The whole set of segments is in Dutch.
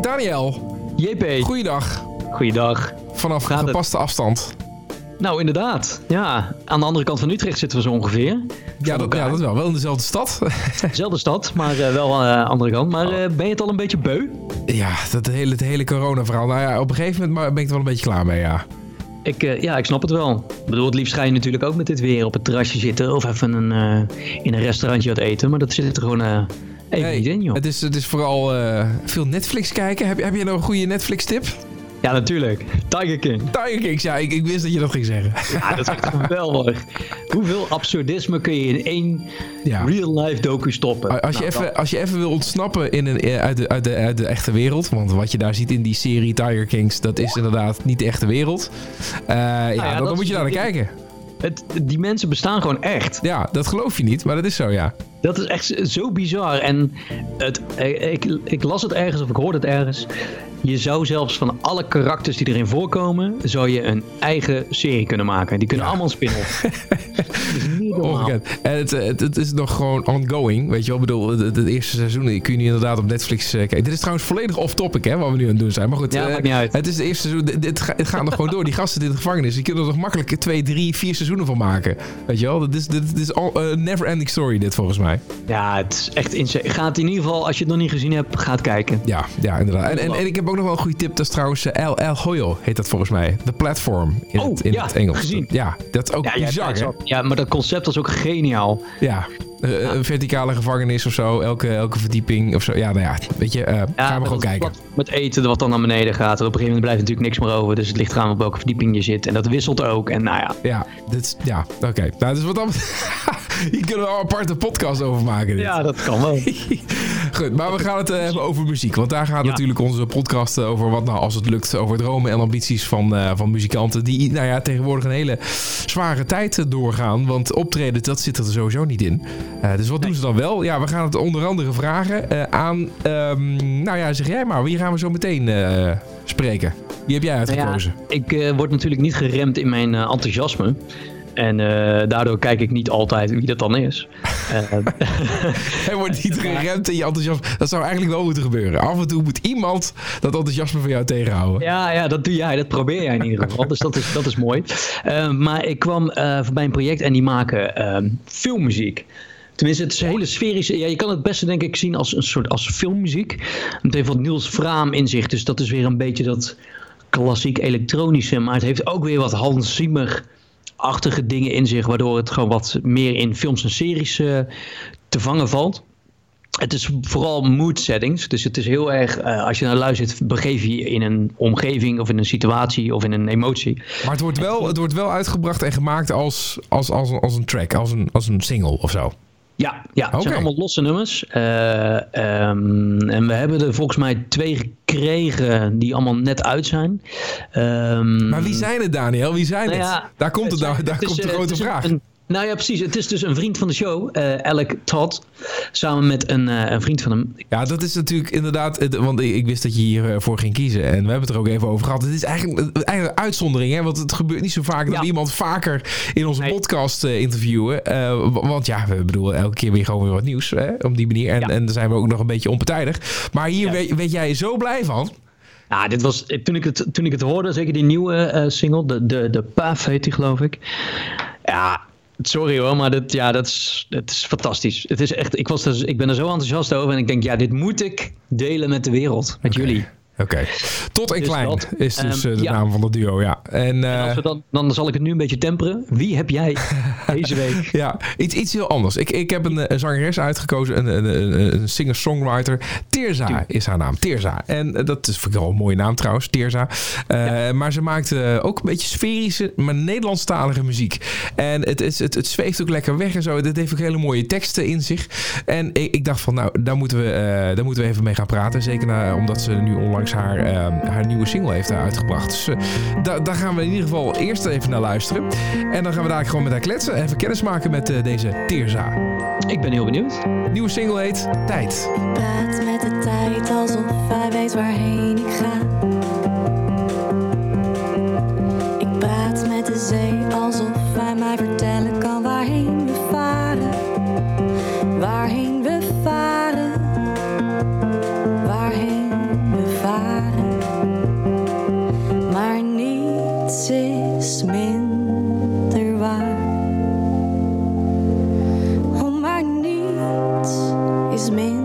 Daniel, JP, goeiedag. goeiedag. Vanaf Gaat het? gepaste afstand. Nou, inderdaad. Ja, aan de andere kant van Utrecht zitten we zo ongeveer. Ja dat, ja, dat wel. Wel in dezelfde stad. Dezelfde stad, maar eh, wel aan de andere kant. Maar eh, ben je het al een beetje beu? ja, dat hele, het hele corona-verhaal. Nou ja, op een gegeven moment ben ik er wel een beetje klaar mee, ja. Ik, eh, ja, ik snap het wel. Ik bedoel, het liefst ga je natuurlijk ook met dit weer op het terrasje zitten. Of even een, eh, in een restaurantje wat eten. Maar dat zit er gewoon eh, even Nee, niet in, joh. Het is, het is vooral eh, veel Netflix kijken. Heb, je- heb je nou een goede Netflix-tip? Ja, natuurlijk. Tiger King. Tiger Kings, ja, ik, ik wist dat je dat ging zeggen. Ja, dat is echt geweldig. Hoeveel absurdisme kun je in één Ja. real-life docu stoppen? Als je, Nou, even, als je even wil ontsnappen in een, eh, uit, de, uit, de, uit de echte wereld. Want wat je daar ziet in die serie Tiger Kings, dat is inderdaad niet de echte wereld. Eh, ja, ja, dan, dan moet je daar naar kijken. Het, die mensen bestaan gewoon echt. Ja, dat geloof je niet, maar dat is zo, ja. Dat is echt zo bizar. En het, ik, ik las het ergens of ik hoorde het ergens. Je zou zelfs van alle karakters die erin voorkomen, zou je een eigen serie kunnen maken. Die kunnen allemaal spin-off. Niet normaal. Ongekend. En het, het, het is nog gewoon ongoing, weet je wel. Ik bedoel, het, het eerste seizoen kun je niet inderdaad op Netflix eh, kijken. Dit is trouwens volledig off-topic, hè, wat we nu aan het doen zijn. Maar goed, Ja, eh, maakt niet uit. het is het eerste seizoen. Dit, het gaat nog gewoon door. Die gasten in de gevangenis, die kunnen er nog makkelijk twee, drie, vier seizoenen van maken. Weet je wel, dit is, dit, dit is al een never-ending story, dit volgens mij. Ja, het is echt insane. Ga het in ieder geval, als je het nog niet gezien hebt, ga het kijken. Ja, ja inderdaad. En, en, en ik heb ook nog wel een goede tip. Dat is trouwens eh, El El Hoyo, heet dat volgens mij. The Platform in, Oh, het, in ja, het Engels. gezien. Ja, dat is ook Ja, ja, bizar, hè? ja, maar dat concept was ook geniaal. Ja, eh, een verticale gevangenis of zo. Elke, elke verdieping of zo. Ja, nou ja, weet je, gaan we met gewoon dat kijken. Met eten wat dan naar beneden gaat. Op een gegeven moment blijft natuurlijk niks meer over. Dus het ligt eraan op welke verdieping je zit. En dat wisselt ook. En nou ja, Ja, dit, ja oké. Nou, dus wat dan... Hier kunnen we al een aparte podcast over maken. Dit. ja dat kan wel. Goed, maar we gaan het eh, hebben over muziek. Want daar gaat Ja. natuurlijk onze podcast eh, over wat nou als het lukt. Over dromen en ambities van, eh, van muzikanten. Die nou ja, tegenwoordig een hele zware tijd doorgaan. Want optreden, dat zit er sowieso niet in. Eh, dus wat doen ze dan wel? Ja, we gaan het onder andere vragen eh, aan... ehm, nou ja, zeg jij maar. Wie gaan we zo meteen eh, spreken? Wie heb jij Nou ja, uitgekozen? ik eh, word natuurlijk niet geremd in mijn eh, enthousiasme. En eh, daardoor kijk ik niet altijd wie dat dan is. Eh, Hij wordt niet geremd in je enthousiasme. Dat zou eigenlijk wel moeten gebeuren. Af en toe moet iemand dat enthousiasme van jou tegenhouden. ja, ja, dat doe jij. Dat probeer jij in ieder geval. Dus dat is, dat is mooi. Eh, maar ik kwam eh, voorbij een project en die maken eh, filmmuziek. Tenminste, het is een hele sferische. Ja, je kan het beste denk ik zien als een soort als filmmuziek. Het heeft wat Niels Vraam in zich. Dus dat is weer een beetje dat klassiek elektronische. Maar het heeft ook weer wat Hans Zimmer achtige dingen in zich, waardoor het gewoon wat meer in films en series eh, te vangen valt. Het is vooral mood settings. Dus het is heel erg, eh, als je naar luistert, begeef je in een omgeving of in een situatie of in een emotie. Maar het wordt wel, het wordt wel uitgebracht en gemaakt als, als, als, als een track, als een, als een single of zo. Ja, ja het zijn allemaal losse nummers. Eh, ehm, en we hebben er volgens mij twee gekregen die allemaal net uit zijn. Ehm, Maar wie zijn het, Daniel? Wie zijn nou het? ja, daar komt, het, nou, daar komt de eh, grote vraag. een- nou ja, precies. Het is dus een vriend van de show, eh Alec Todd, samen met een, eh, een vriend van hem. Ja, dat is natuurlijk inderdaad... het- Want ik, ik wist dat je hiervoor ging kiezen. En we hebben het er ook even over gehad. Het is eigenlijk, eigenlijk een uitzondering. Hè? Want het gebeurt niet zo vaak dat Ja. we iemand vaker in onze Nee. podcast eh, interviewen. Eh, want ja, we bedoelen elke keer weer gewoon weer wat nieuws. Hè? Op die manier. En, Ja. en dan zijn we ook nog een beetje onpartijdig. Maar hier Ja. weet, weet jij zo blij van. Nou, dit was, toen, ik het, toen ik het hoorde, zeker die nieuwe eh, single, de, de, de Path heet die geloof ik. Ja, sorry hoor, maar dit, ja, dat, is, dat is fantastisch. Het is echt, ik, was er, ik ben er zo enthousiast over en ik denk, ja, dit moet ik delen met de wereld, met jullie. Oké. Tot en Dus klein dat. is dus Ehm, eh, de ja. naam van het duo, ja. En, En eh, als we dan, dan zal ik het nu een beetje temperen. Wie heb jij deze week? Ja, iets, iets heel anders. Ik, ik heb een, een zangeres uitgekozen, een, een, een, een singer-songwriter. Teerza is haar naam, Teerza. En eh, dat is vind ik wel een mooie naam trouwens, Teerza. Maar ze maakt ook een beetje sferische, maar Nederlandstalige muziek. En het, is, het, het zweeft ook lekker weg en zo. Het heeft ook hele mooie teksten in zich. En ik, ik dacht van, nou, daar moeten, we, daar moeten we even mee gaan praten. Zeker na, omdat ze nu onlangs haar, eh, haar nieuwe single heeft uitgebracht. Dus eh, da- daar gaan we in ieder geval eerst even naar luisteren. En dan gaan we daar gewoon met haar kletsen. Even kennis maken met eh, deze Teerza. Ik ben heel benieuwd. Nieuwe single heet Tijd. praat met de tijd alsof hij weet waarheen ik ga. Ik praat met de zee alsof hij mij vertellen kan waarheen we varen. Waarheen het is minder waar. Oh, maar niets is min.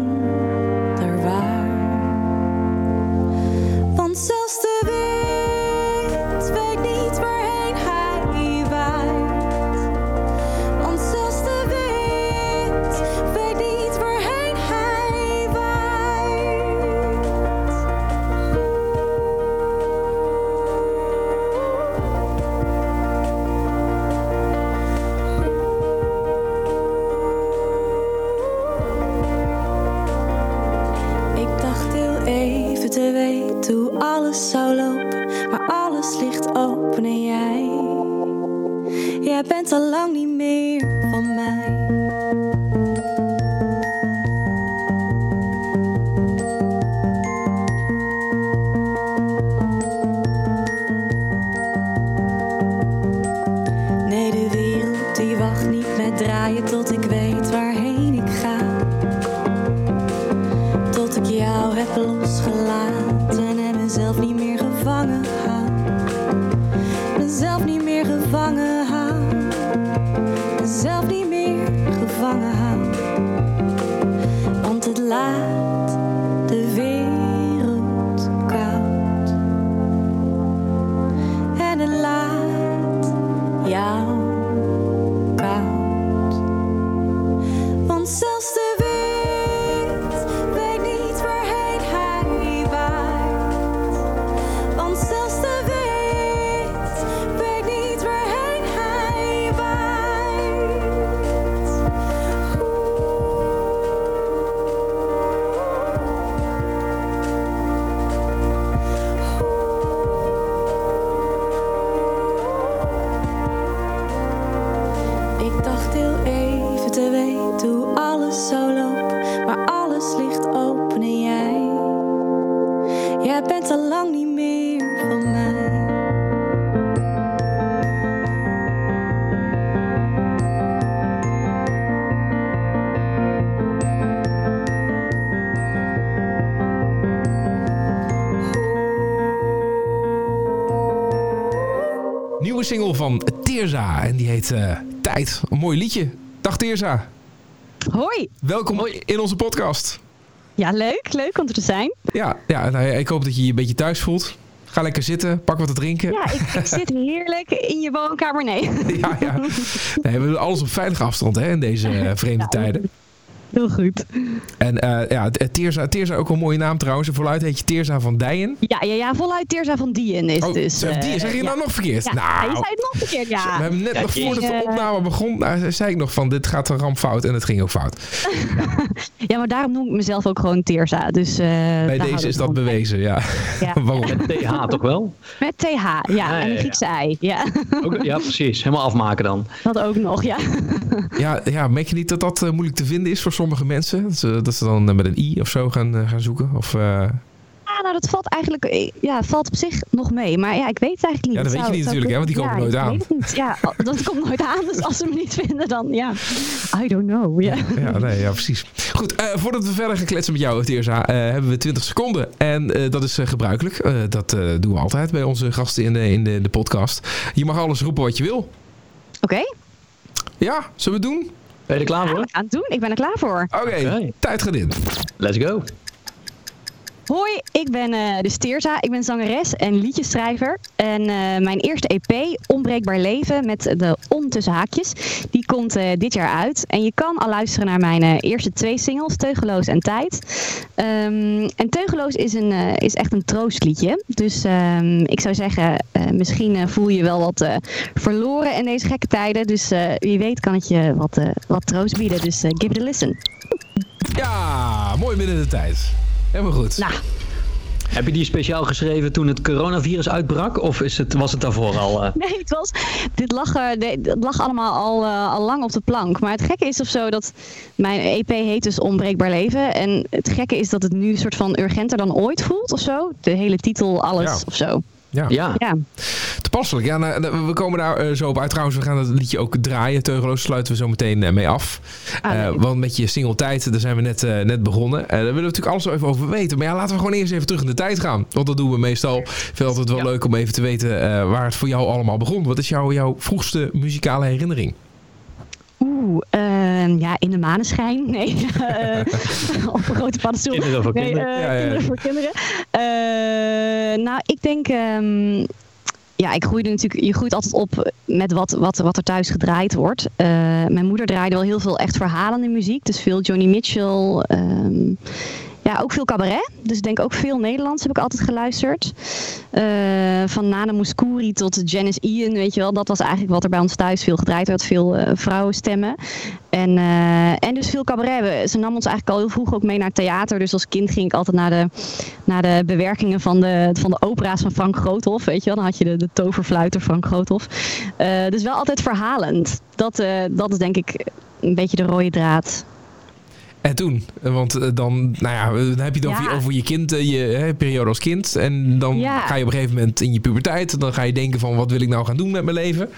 Eh, Tijd. Een mooi liedje. Dag Teerza. Hoi. Welkom in onze podcast. Ja, leuk. Leuk om er te zijn. Ja, ja nou, ja, ik hoop dat je je een beetje thuis voelt. Ga lekker zitten. Pak wat te drinken. Ja, ik, ik zit heerlijk in je woonkamer. Nee. ja, ja. Nee, we doen alles op veilige afstand hè, in deze eh, vreemde tijden. Heel goed. En eh, ja, t- Teerza, Teerza ook wel een mooie naam trouwens. En voluit heet je Teerza van Dijen. Ja, ja, ja voluit Teerza van Dien is Oh, dus. zeg, die, eh, zeg je ja. nou nog verkeerd? Ja, nou, je zei het nog verkeerd, ja. we hebben net Ja, nog voordat de Eh, opname begon, nou, zei ik nog van dit gaat een ramp fout. En het ging ook fout. Ja, maar daarom noem ik mezelf ook gewoon Teerza. Dus, eh, Bij deze is dat bewezen, ja. Ja. Waarom? Met TH toch wel? Met TH, ja. ja, en een ja. Griekse ei. Ja, Ook, ja, precies. Helemaal afmaken dan. dat ook nog, ja. Ja, ja, merk je niet dat dat eh, moeilijk te vinden is voor sommige mensen? Dat ze, dat ze dan eh, met een i of zo gaan, eh, gaan zoeken? Of, eh, Ah, nou, dat valt eigenlijk ja, valt op zich nog mee. Maar ja, ik weet het eigenlijk niet. Ja, dat weet je niet zou natuurlijk, hè, want die komen ja, nooit aan. Ja, dat komt nooit aan. Dus als ze me niet vinden, dan ja. I don't know. Ja. ja, nee, ja, precies. Goed, voordat we verder gaan kletsen met jou, Teerza, eh, hebben we 20 seconden. En dat is gebruikelijk. Dat doen we altijd bij onze gasten in de, in, de, in de podcast. Je mag alles roepen wat je wil. Oké, Ja, zullen we het doen? Ben je er klaar voor? we gaan het doen. Ik ben er klaar voor. Oké, Oké. tijd gaat in. Let's go. Hoi, ik ben eh de Steerza. Ik ben zangeres en liedjesschrijver. En eh, mijn eerste EP, Onbreekbaar Leven, met de on tussen haakjes, die komt eh, dit jaar uit. En je kan al luisteren naar mijn eerste twee singles, Teugeloos en Tijd. Ehm, en Teugeloos is, een, is echt een troostliedje. Dus ehm, ik zou zeggen, misschien voel je wel wat verloren in deze gekke tijden. Dus wie weet kan het je wat, wat troost bieden. Dus give it a listen. Ja, mooi midden de tijd. Helemaal goed. Nou, Heb je die speciaal geschreven toen het coronavirus uitbrak? Of is het, was het daarvoor al? eh? Nee, het was. Dit lag, het lag allemaal al, eh, al lang op de plank. Maar het gekke is of zo dat. Mijn EP heet dus Onbreekbaar Leven. En het gekke is dat het nu een soort van urgenter dan ooit voelt of zo. De hele titel, alles Ja. of zo. Ja. Ja. Ja. Toepasselijk. Ja, nou, we komen daar eh, zo op uit. Trouwens, we gaan het liedje ook draaien. Teugeloos sluiten we zo meteen eh, mee af. Ah, Eh, want met je single tijd, daar zijn we net, eh, net begonnen. Eh, daar willen we natuurlijk alles even over weten. Maar ja, laten we gewoon eerst even terug in de tijd gaan. Want dat doen we meestal. Ik vind het altijd wel Ja. leuk om even te weten eh, waar het voor jou allemaal begon. Wat is jouw, jouw vroegste muzikale herinnering? Oeh, eh, Ehm, ja, in de maneschijn. Nee. Eh, op een grote paddenstoel. Kinderen voor nee, kinderen. eh, Ja, ja. kinderen voor kinderen. Eh, nou, ik denk... ehm, ja, ik groeide natuurlijk... Je groeit altijd op met wat, wat, wat er thuis gedraaid wordt. Eh, mijn moeder draaide wel heel veel echt verhalende muziek. Dus veel Johnny Mitchell. ehm, ja, ook veel cabaret. Dus ik denk ook veel Nederlands heb ik altijd geluisterd. Eh, van Nana Mouskouri tot Janice Ian, weet je wel. Dat was eigenlijk wat er bij ons thuis veel gedraaid werd. Veel eh, vrouwenstemmen. En, eh, en dus veel cabaret. Ze nam ons eigenlijk al heel vroeg ook mee naar theater. Dus als kind ging ik altijd naar de, naar de bewerkingen van de, van de opera's van Frank Groothoff. Weet je wel, dan had je de, de toverfluiter Frank Groothoff. Eh, dus wel altijd verhalend. Dat, dat is denk ik een beetje de rode draad. En toen? Want eh, dan, nou ja, dan heb je het over, Ja. je, over je kind, eh, je hè, periode als kind. En dan Ja. ga je op een gegeven moment in je puberteit. Dan ga je denken van, wat wil ik nou gaan doen met mijn leven?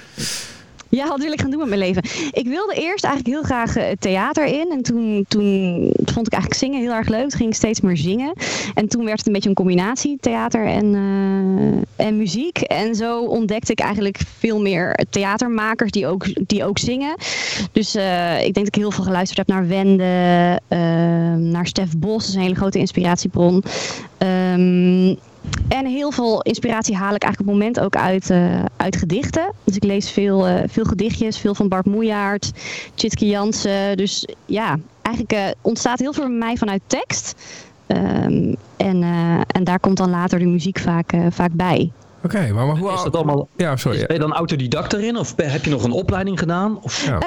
Ja, wat wil ik gaan doen met mijn leven? Ik wilde eerst eigenlijk heel graag eh, theater in. En toen, toen vond ik eigenlijk zingen heel erg leuk. Toen ging steeds meer zingen. En toen werd het een beetje een combinatie, theater en, eh, en muziek. En zo ontdekte ik eigenlijk veel meer theatermakers die ook, die ook zingen. Dus eh, ik denk dat ik heel veel geluisterd heb naar Wende, naar Stef Bos. Dat is een hele grote inspiratiebron. Ehm, en heel veel inspiratie haal ik eigenlijk op het moment ook uit, eh, uit gedichten. Dus ik lees veel, eh, veel gedichtjes, veel van Bart Moejaert, Tjitske Jansen. Dus ja, eigenlijk eh, ontstaat heel veel bij mij vanuit tekst. Ehm, en, eh, en daar komt dan later de muziek vaak, eh, vaak bij. Oké, maar, maar hoe... Is dat allemaal, Ja, sorry. ben je dan autodidact erin? Of heb je nog een opleiding gedaan? Of, Ja.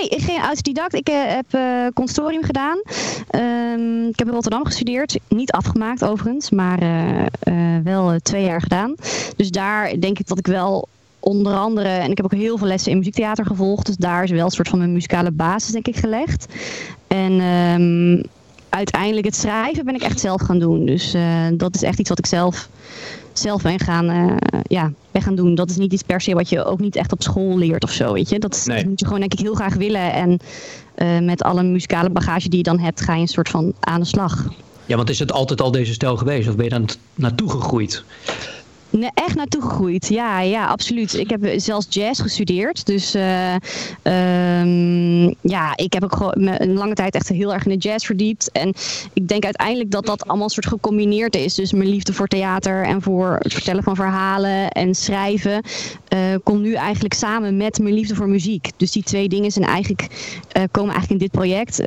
Nee, ik geen autodidact. Ik eh, heb eh consortium gedaan. Ehm, ik heb in Rotterdam gestudeerd. Niet afgemaakt overigens, maar eh, wel twee jaar gedaan. Dus daar denk ik dat ik wel onder andere... En ik heb ook heel veel lessen in muziektheater gevolgd. Dus daar is wel een soort van mijn muzikale basis denk ik gelegd. En... ehm, Uiteindelijk het schrijven ben ik echt zelf gaan doen. Dus dat is echt iets wat ik zelf, zelf ben, gaan, eh, ja, ben gaan doen. Dat is niet iets per se wat je ook niet echt op school leert of zo. Weet je? Dat, is, Nee. dat moet je gewoon denk ik heel graag willen. En eh, met alle muzikale bagage die je dan hebt, ga je een soort van aan de slag. ja, want is het altijd al deze stijl geweest? Of ben je daar naartoe gegroeid? Nee, echt naartoe gegroeid. Ja, ja, absoluut. Ik heb zelfs jazz gestudeerd. Dus ehm, ja, ik heb ook gewoon een lange tijd echt heel erg in de jazz verdiept. En ik denk uiteindelijk dat dat allemaal soort gecombineerd is. Dus mijn liefde voor theater en voor het vertellen van verhalen en schrijven eh, komt nu eigenlijk samen met mijn liefde voor muziek. Dus die twee dingen zijn eigenlijk, eh, komen eigenlijk in dit project,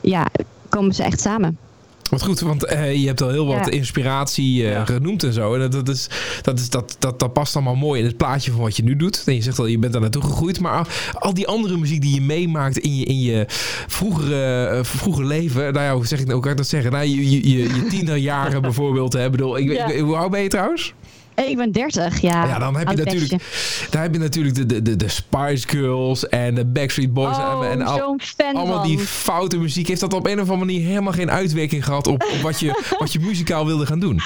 ja, komen ze echt samen. Wat goed, want eh, je hebt al heel wat Ja. inspiratie eh, Ja. genoemd en zo. En dat, dat, is, dat, is, dat, dat, dat past allemaal mooi in het plaatje van wat je nu doet. En je zegt al, je bent daar naartoe gegroeid. Maar al, al die andere muziek die je meemaakt in je, in je vroegere, eh, vroege leven. Nou ja, hoe, zeg ik, hoe kan ik dat zeggen? Nou, je, je, je, je tienerjaren bijvoorbeeld. Hè, bedoel, ik, Ja. hoe oud ben je trouwens? Eh, Ik ben 30, ja. Ja, dan heb je natuurlijk, daar heb je natuurlijk de, de, de, de Spice Girls en de Backstreet Boys. Oh, en, en al- allemaal die foute muziek. Heeft dat op een of andere manier helemaal geen uitwerking gehad op, op wat, je, wat je muzikaal wilde gaan doen?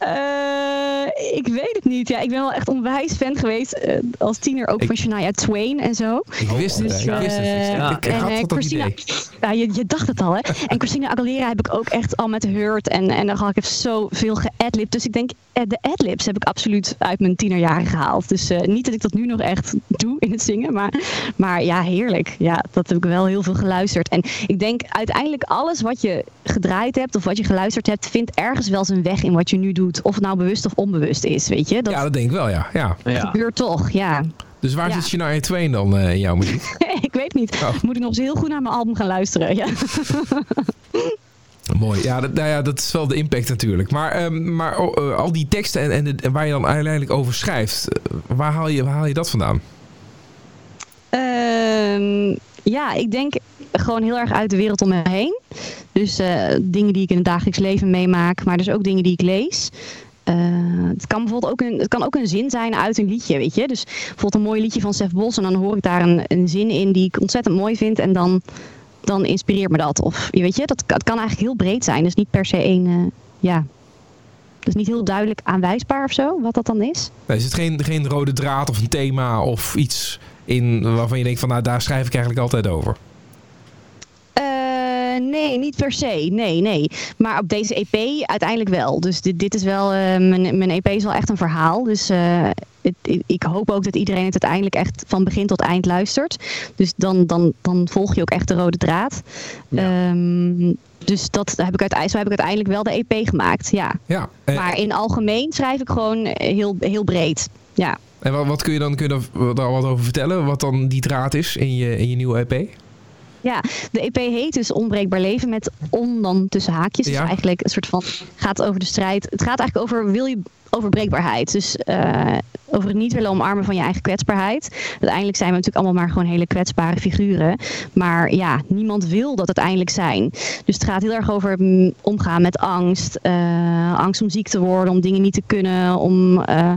Eh, ik weet het niet. Ja, ik ben wel echt onwijs fan geweest eh, als tiener ook Ik- van Shania Twain en zo. Ik wist het, Dus, ik wist het. eh, Ik, ik en, had Christina-. Ja, je, je dacht het al, hè? En Christina Aguilera heb ik ook echt al met Hurt en, en dan had ik even zoveel geadlibt. Dus ik denk, de adlibs heb ik absoluut uit mijn tienerjaren gehaald. Dus niet dat ik dat nu nog echt doe in het zingen, maar, maar ja, heerlijk. Ja, dat heb ik wel heel veel geluisterd. En ik denk uiteindelijk alles wat je gedraaid hebt of wat je geluisterd hebt, vindt ergens wel zijn weg in wat je nu doet. Of het nou bewust of onbewust is, weet je? Dat Ja, dat denk ik wel, ja. ja. Ja. gebeurt toch, ja. Dus waar Ja. zit Shania Twain dan eh, in jouw muziek? ik weet niet. Oh. Moet ik nog eens heel goed naar mijn album gaan luisteren. Ja. Mooi. Ja dat, nou ja, dat is wel de impact natuurlijk. Maar, ehm, maar oh, eh, al die teksten en, en, de- en waar je dan uiteindelijk over schrijft, eh, waar haal je, waar haal je dat vandaan? Ehm, ja, ik denk gewoon heel erg uit de wereld om me heen. Dus eh, dingen die ik in het dagelijks leven meemaak, maar dus ook dingen die ik lees. Eh, het, kan bijvoorbeeld ook een, het kan ook een zin zijn uit een liedje, weet je. Dus bijvoorbeeld een mooi liedje van Sef Bos en dan hoor ik daar een, een zin in die ik ontzettend mooi vind en dan, dan inspireert me dat. Of je weet je, dat, het kan eigenlijk heel breed zijn. Dus niet per se één, eh, ja, dus niet heel duidelijk aanwijsbaar of zo, wat dat dan is. Er zit geen, geen rode draad of een thema of iets in waarvan je denkt van nou daar schrijf ik eigenlijk altijd over. Eh, Nee, niet per se. Nee, nee. Maar op deze EP uiteindelijk wel. Dus dit, dit is wel, uh, mijn, mijn EP is wel echt een verhaal. Dus uh, het, ik hoop ook dat iedereen het uiteindelijk echt van begin tot eind luistert. Dus dan, dan, dan volg je ook echt de rode draad. Ja. Um, dus dat heb ik uit, zo heb ik uiteindelijk wel de EP gemaakt. Ja. ja maar in algemeen schrijf ik gewoon heel, heel breed. Ja. En wat, wat kun je dan kun je daar wat over vertellen? Wat dan die draad is in je, in je nieuwe EP? Ja, de EP heet dus Onbreekbaar Leven met on dan tussen haakjes. Ja. Dus eigenlijk een soort van gaat over de strijd. Het gaat eigenlijk over wil je over breekbaarheid. Dus uh, over het niet willen omarmen van je eigen kwetsbaarheid. Uiteindelijk zijn we natuurlijk allemaal maar gewoon hele kwetsbare figuren. Maar ja, niemand wil dat uiteindelijk zijn. Dus het gaat heel erg over omgaan met angst. Uh, angst om ziek te worden, om dingen niet te kunnen. Om, uh,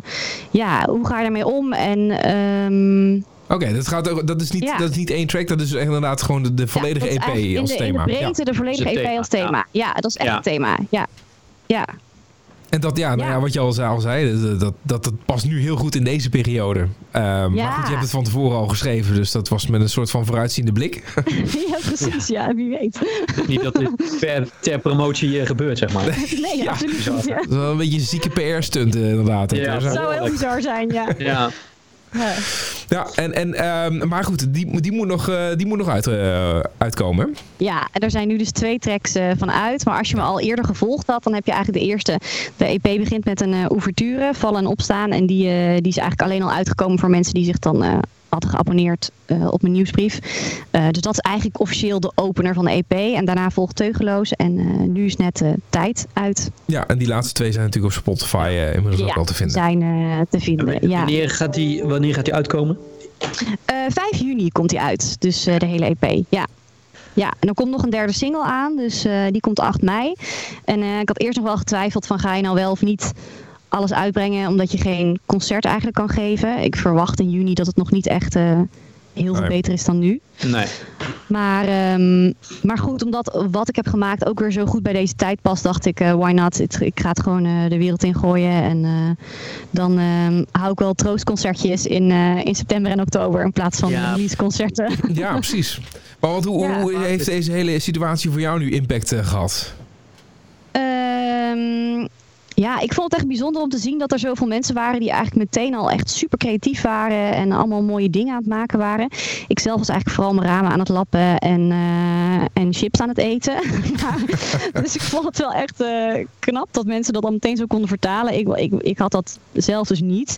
ja, hoe ga je daarmee om? En... Um, Oké, okay, dat, gaat, dat, is niet, ja. dat is niet één track, dat is inderdaad gewoon de, de volledige ja, EP als de, thema. In de breedte, de volledige EP als thema. Ja, dat is echt het thema. Ja. ja. En dat, ja, nou ja. wat je al, al zei, dat, dat, dat, dat past nu heel goed in deze periode. Um, ja. Maar goed, je hebt het van tevoren al geschreven, dus dat was met een soort van vooruitziende blik. ja, precies. Ja, wie weet. niet dat dit per, ter promotie gebeurt, zeg maar. Nee, ja, absoluut niet. Ja. Dat is wel een beetje een zieke PR-stunt, inderdaad. Ja, dat zou heel bizar zijn, ja. ja. Ja, ja en, en, um, maar goed, die, die moet nog, uh, die moet nog uit, uh, uitkomen. Ja, en er zijn nu dus twee tracks uh, van uit. Maar als je me al eerder gevolgd had, dan heb je eigenlijk de eerste. De EP begint met een ouverture, vallen en opstaan. En die, die is eigenlijk alleen al uitgekomen voor mensen die zich dan hadden geabonneerd uh, op mijn nieuwsbrief. Uh, dus dat is eigenlijk officieel de opener van de EP. En daarna volgt Teugeloos. En uh, nu is net tijd uit. Ja, en die laatste twee zijn natuurlijk op Spotify inmiddels ja, ook al te vinden. zijn te vinden, en ja. Wanneer gaat die, wanneer gaat die uitkomen? 5 juni komt die uit. Dus de hele EP, ja. Ja, en er komt nog een derde single aan, dus uh, die komt 8 mei. En uh, ik had eerst nog wel getwijfeld van ga je nou wel of niet alles uitbrengen, omdat je geen concert eigenlijk kan geven. Ik verwacht in juni dat het nog niet echt uh, heel veel nee. beter is dan nu. Nee. Maar, um, maar goed, omdat wat ik heb gemaakt ook weer zo goed bij deze tijd past, dacht ik, uh, why not? Ik, ik ga het gewoon uh, de wereld in gooien. En uh, dan um, hou ik wel troostconcertjes in, in september en oktober in plaats van ja. releaseconcerten. Ja, precies. Maar wat, hoe, ja, hoe heeft deze hele situatie voor jou nu impact gehad? Um, ja, ik vond het echt bijzonder om te zien dat er zoveel mensen waren die eigenlijk meteen al echt super creatief waren en allemaal mooie dingen aan het maken waren. Ik zelf was eigenlijk vooral mijn ramen aan het lappen en, uh, en chips aan het eten. dus ik vond het wel echt uh, knap dat mensen dat dan meteen zo konden vertalen. Ik, ik, ik had dat zelf dus niet.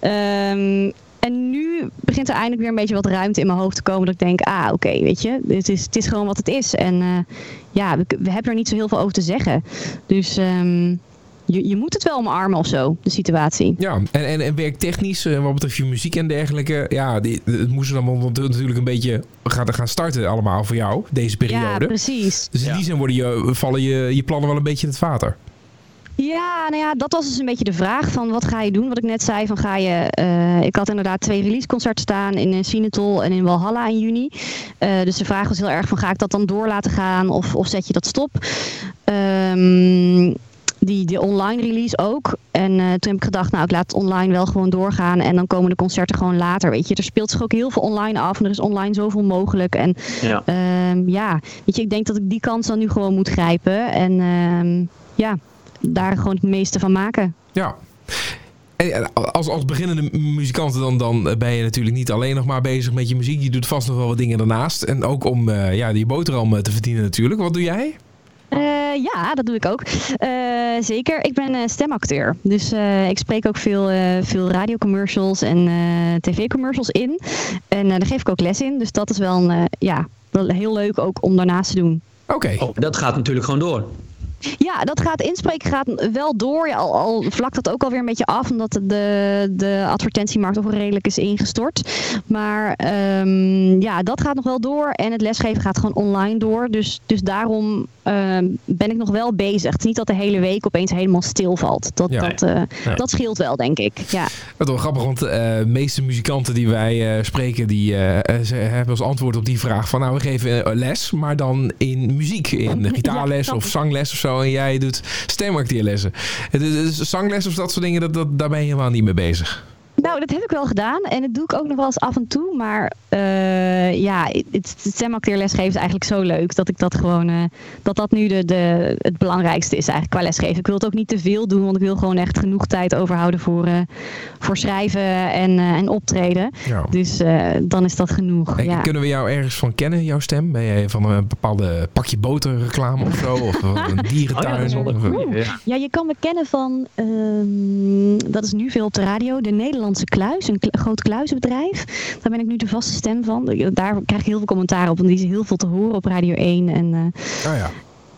Um, en nu begint er eindelijk weer een beetje wat ruimte in mijn hoofd te komen. Dat ik denk, ah, oké, weet je, het is, het is gewoon wat het is. En uh, ja, we, hebben er niet zo heel veel over te zeggen. Dus um, je, je moet het wel omarmen of zo, de situatie. Ja, en, en, en werktechnisch, uh, wat betreft je muziek en dergelijke, ja, die, het moest dan natuurlijk een beetje gaan, gaan starten allemaal voor jou, deze periode. Ja, precies. Dus in ja. die zin worden je, vallen je, je plannen wel een beetje in het water. Ja, nou ja, dat was dus een beetje de vraag van wat ga je doen? Wat ik net zei, van ga je... Uh, ik had inderdaad twee releaseconcerten staan in Sinatol en in Walhalla in juni. Uh, dus de vraag was heel erg van ga ik dat dan door laten gaan of, of zet je dat stop? Um, die, die online release ook. En uh, toen heb ik gedacht, nou ik laat het online wel gewoon doorgaan. En dan komen de concerten gewoon later. Weet je, er speelt zich ook heel veel online af. En er is online zoveel mogelijk. En ja, um, ja weet je, ik denk dat ik die kans dan nu gewoon moet grijpen. En um, ja, daar gewoon het meeste van maken. Ja. En als, als beginnende muzikant dan, dan ben je natuurlijk niet alleen nog maar bezig met je muziek. Je doet vast nog wel wat dingen daarnaast. En ook om uh, ja, die boterham te verdienen natuurlijk. Wat doe jij? Uh, ja, dat doe ik ook. Uh, zeker. Ik ben uh, stemacteur. Dus ik spreek ook veel, veel radiocommercials en tv-commercials in. En daar geef ik ook les in. Dus dat is wel, een, ja, wel heel leuk ook om daarnaast te doen. Oké. Okay. Oh, dat gaat natuurlijk gewoon door. Ja, dat gaat inspreken gaat wel door. Ja, al, al vlakt dat ook alweer een beetje af, omdat de, de advertentiemarkt ook redelijk is ingestort. Maar um, ja, dat gaat nog wel door. En het lesgeven gaat gewoon online door. Dus, dus daarom um, ben ik nog wel bezig. Het is niet dat de hele week opeens helemaal stilvalt. Dat, ja, dat, uh, nee. dat scheelt wel, denk ik. Ja. Dat is wel grappig, want de uh, meeste muzikanten die wij uh, spreken, die hebben als antwoord op die vraag van nou, we geven les, maar dan in muziek, in gitaarles ja, of zangles of zo. En jij doet stemacteerlessen. Dus zangles of dat soort dingen, dat, dat, daar ben je helemaal niet mee bezig. Nou, dat heb ik wel gedaan en dat doe ik ook nog wel eens af en toe. Maar uh, ja, het, het stemacteerlesgeven is eigenlijk zo leuk dat ik dat gewoon, uh, dat dat nu de, de, het belangrijkste is eigenlijk qua lesgeven. Ik wil het ook niet te veel doen, want ik wil gewoon echt genoeg tijd overhouden voor, uh, voor schrijven en, en optreden. Ja. Dus dan is dat genoeg. En ja. Kunnen we jou ergens van kennen, jouw stem? Ben jij van een bepaalde pakje boter reclame of zo? Of een dierentuin? Oh, ja, ja. ja, je kan me kennen van, ehm, dat is nu veel op de radio, de Nederlandse Kluis, een kl groot kluizenbedrijf. Daar ben ik nu de vaste stem van. Daar krijg ik heel veel commentaar op, want die is heel veel te horen op Radio 1. En, uh, oh ja.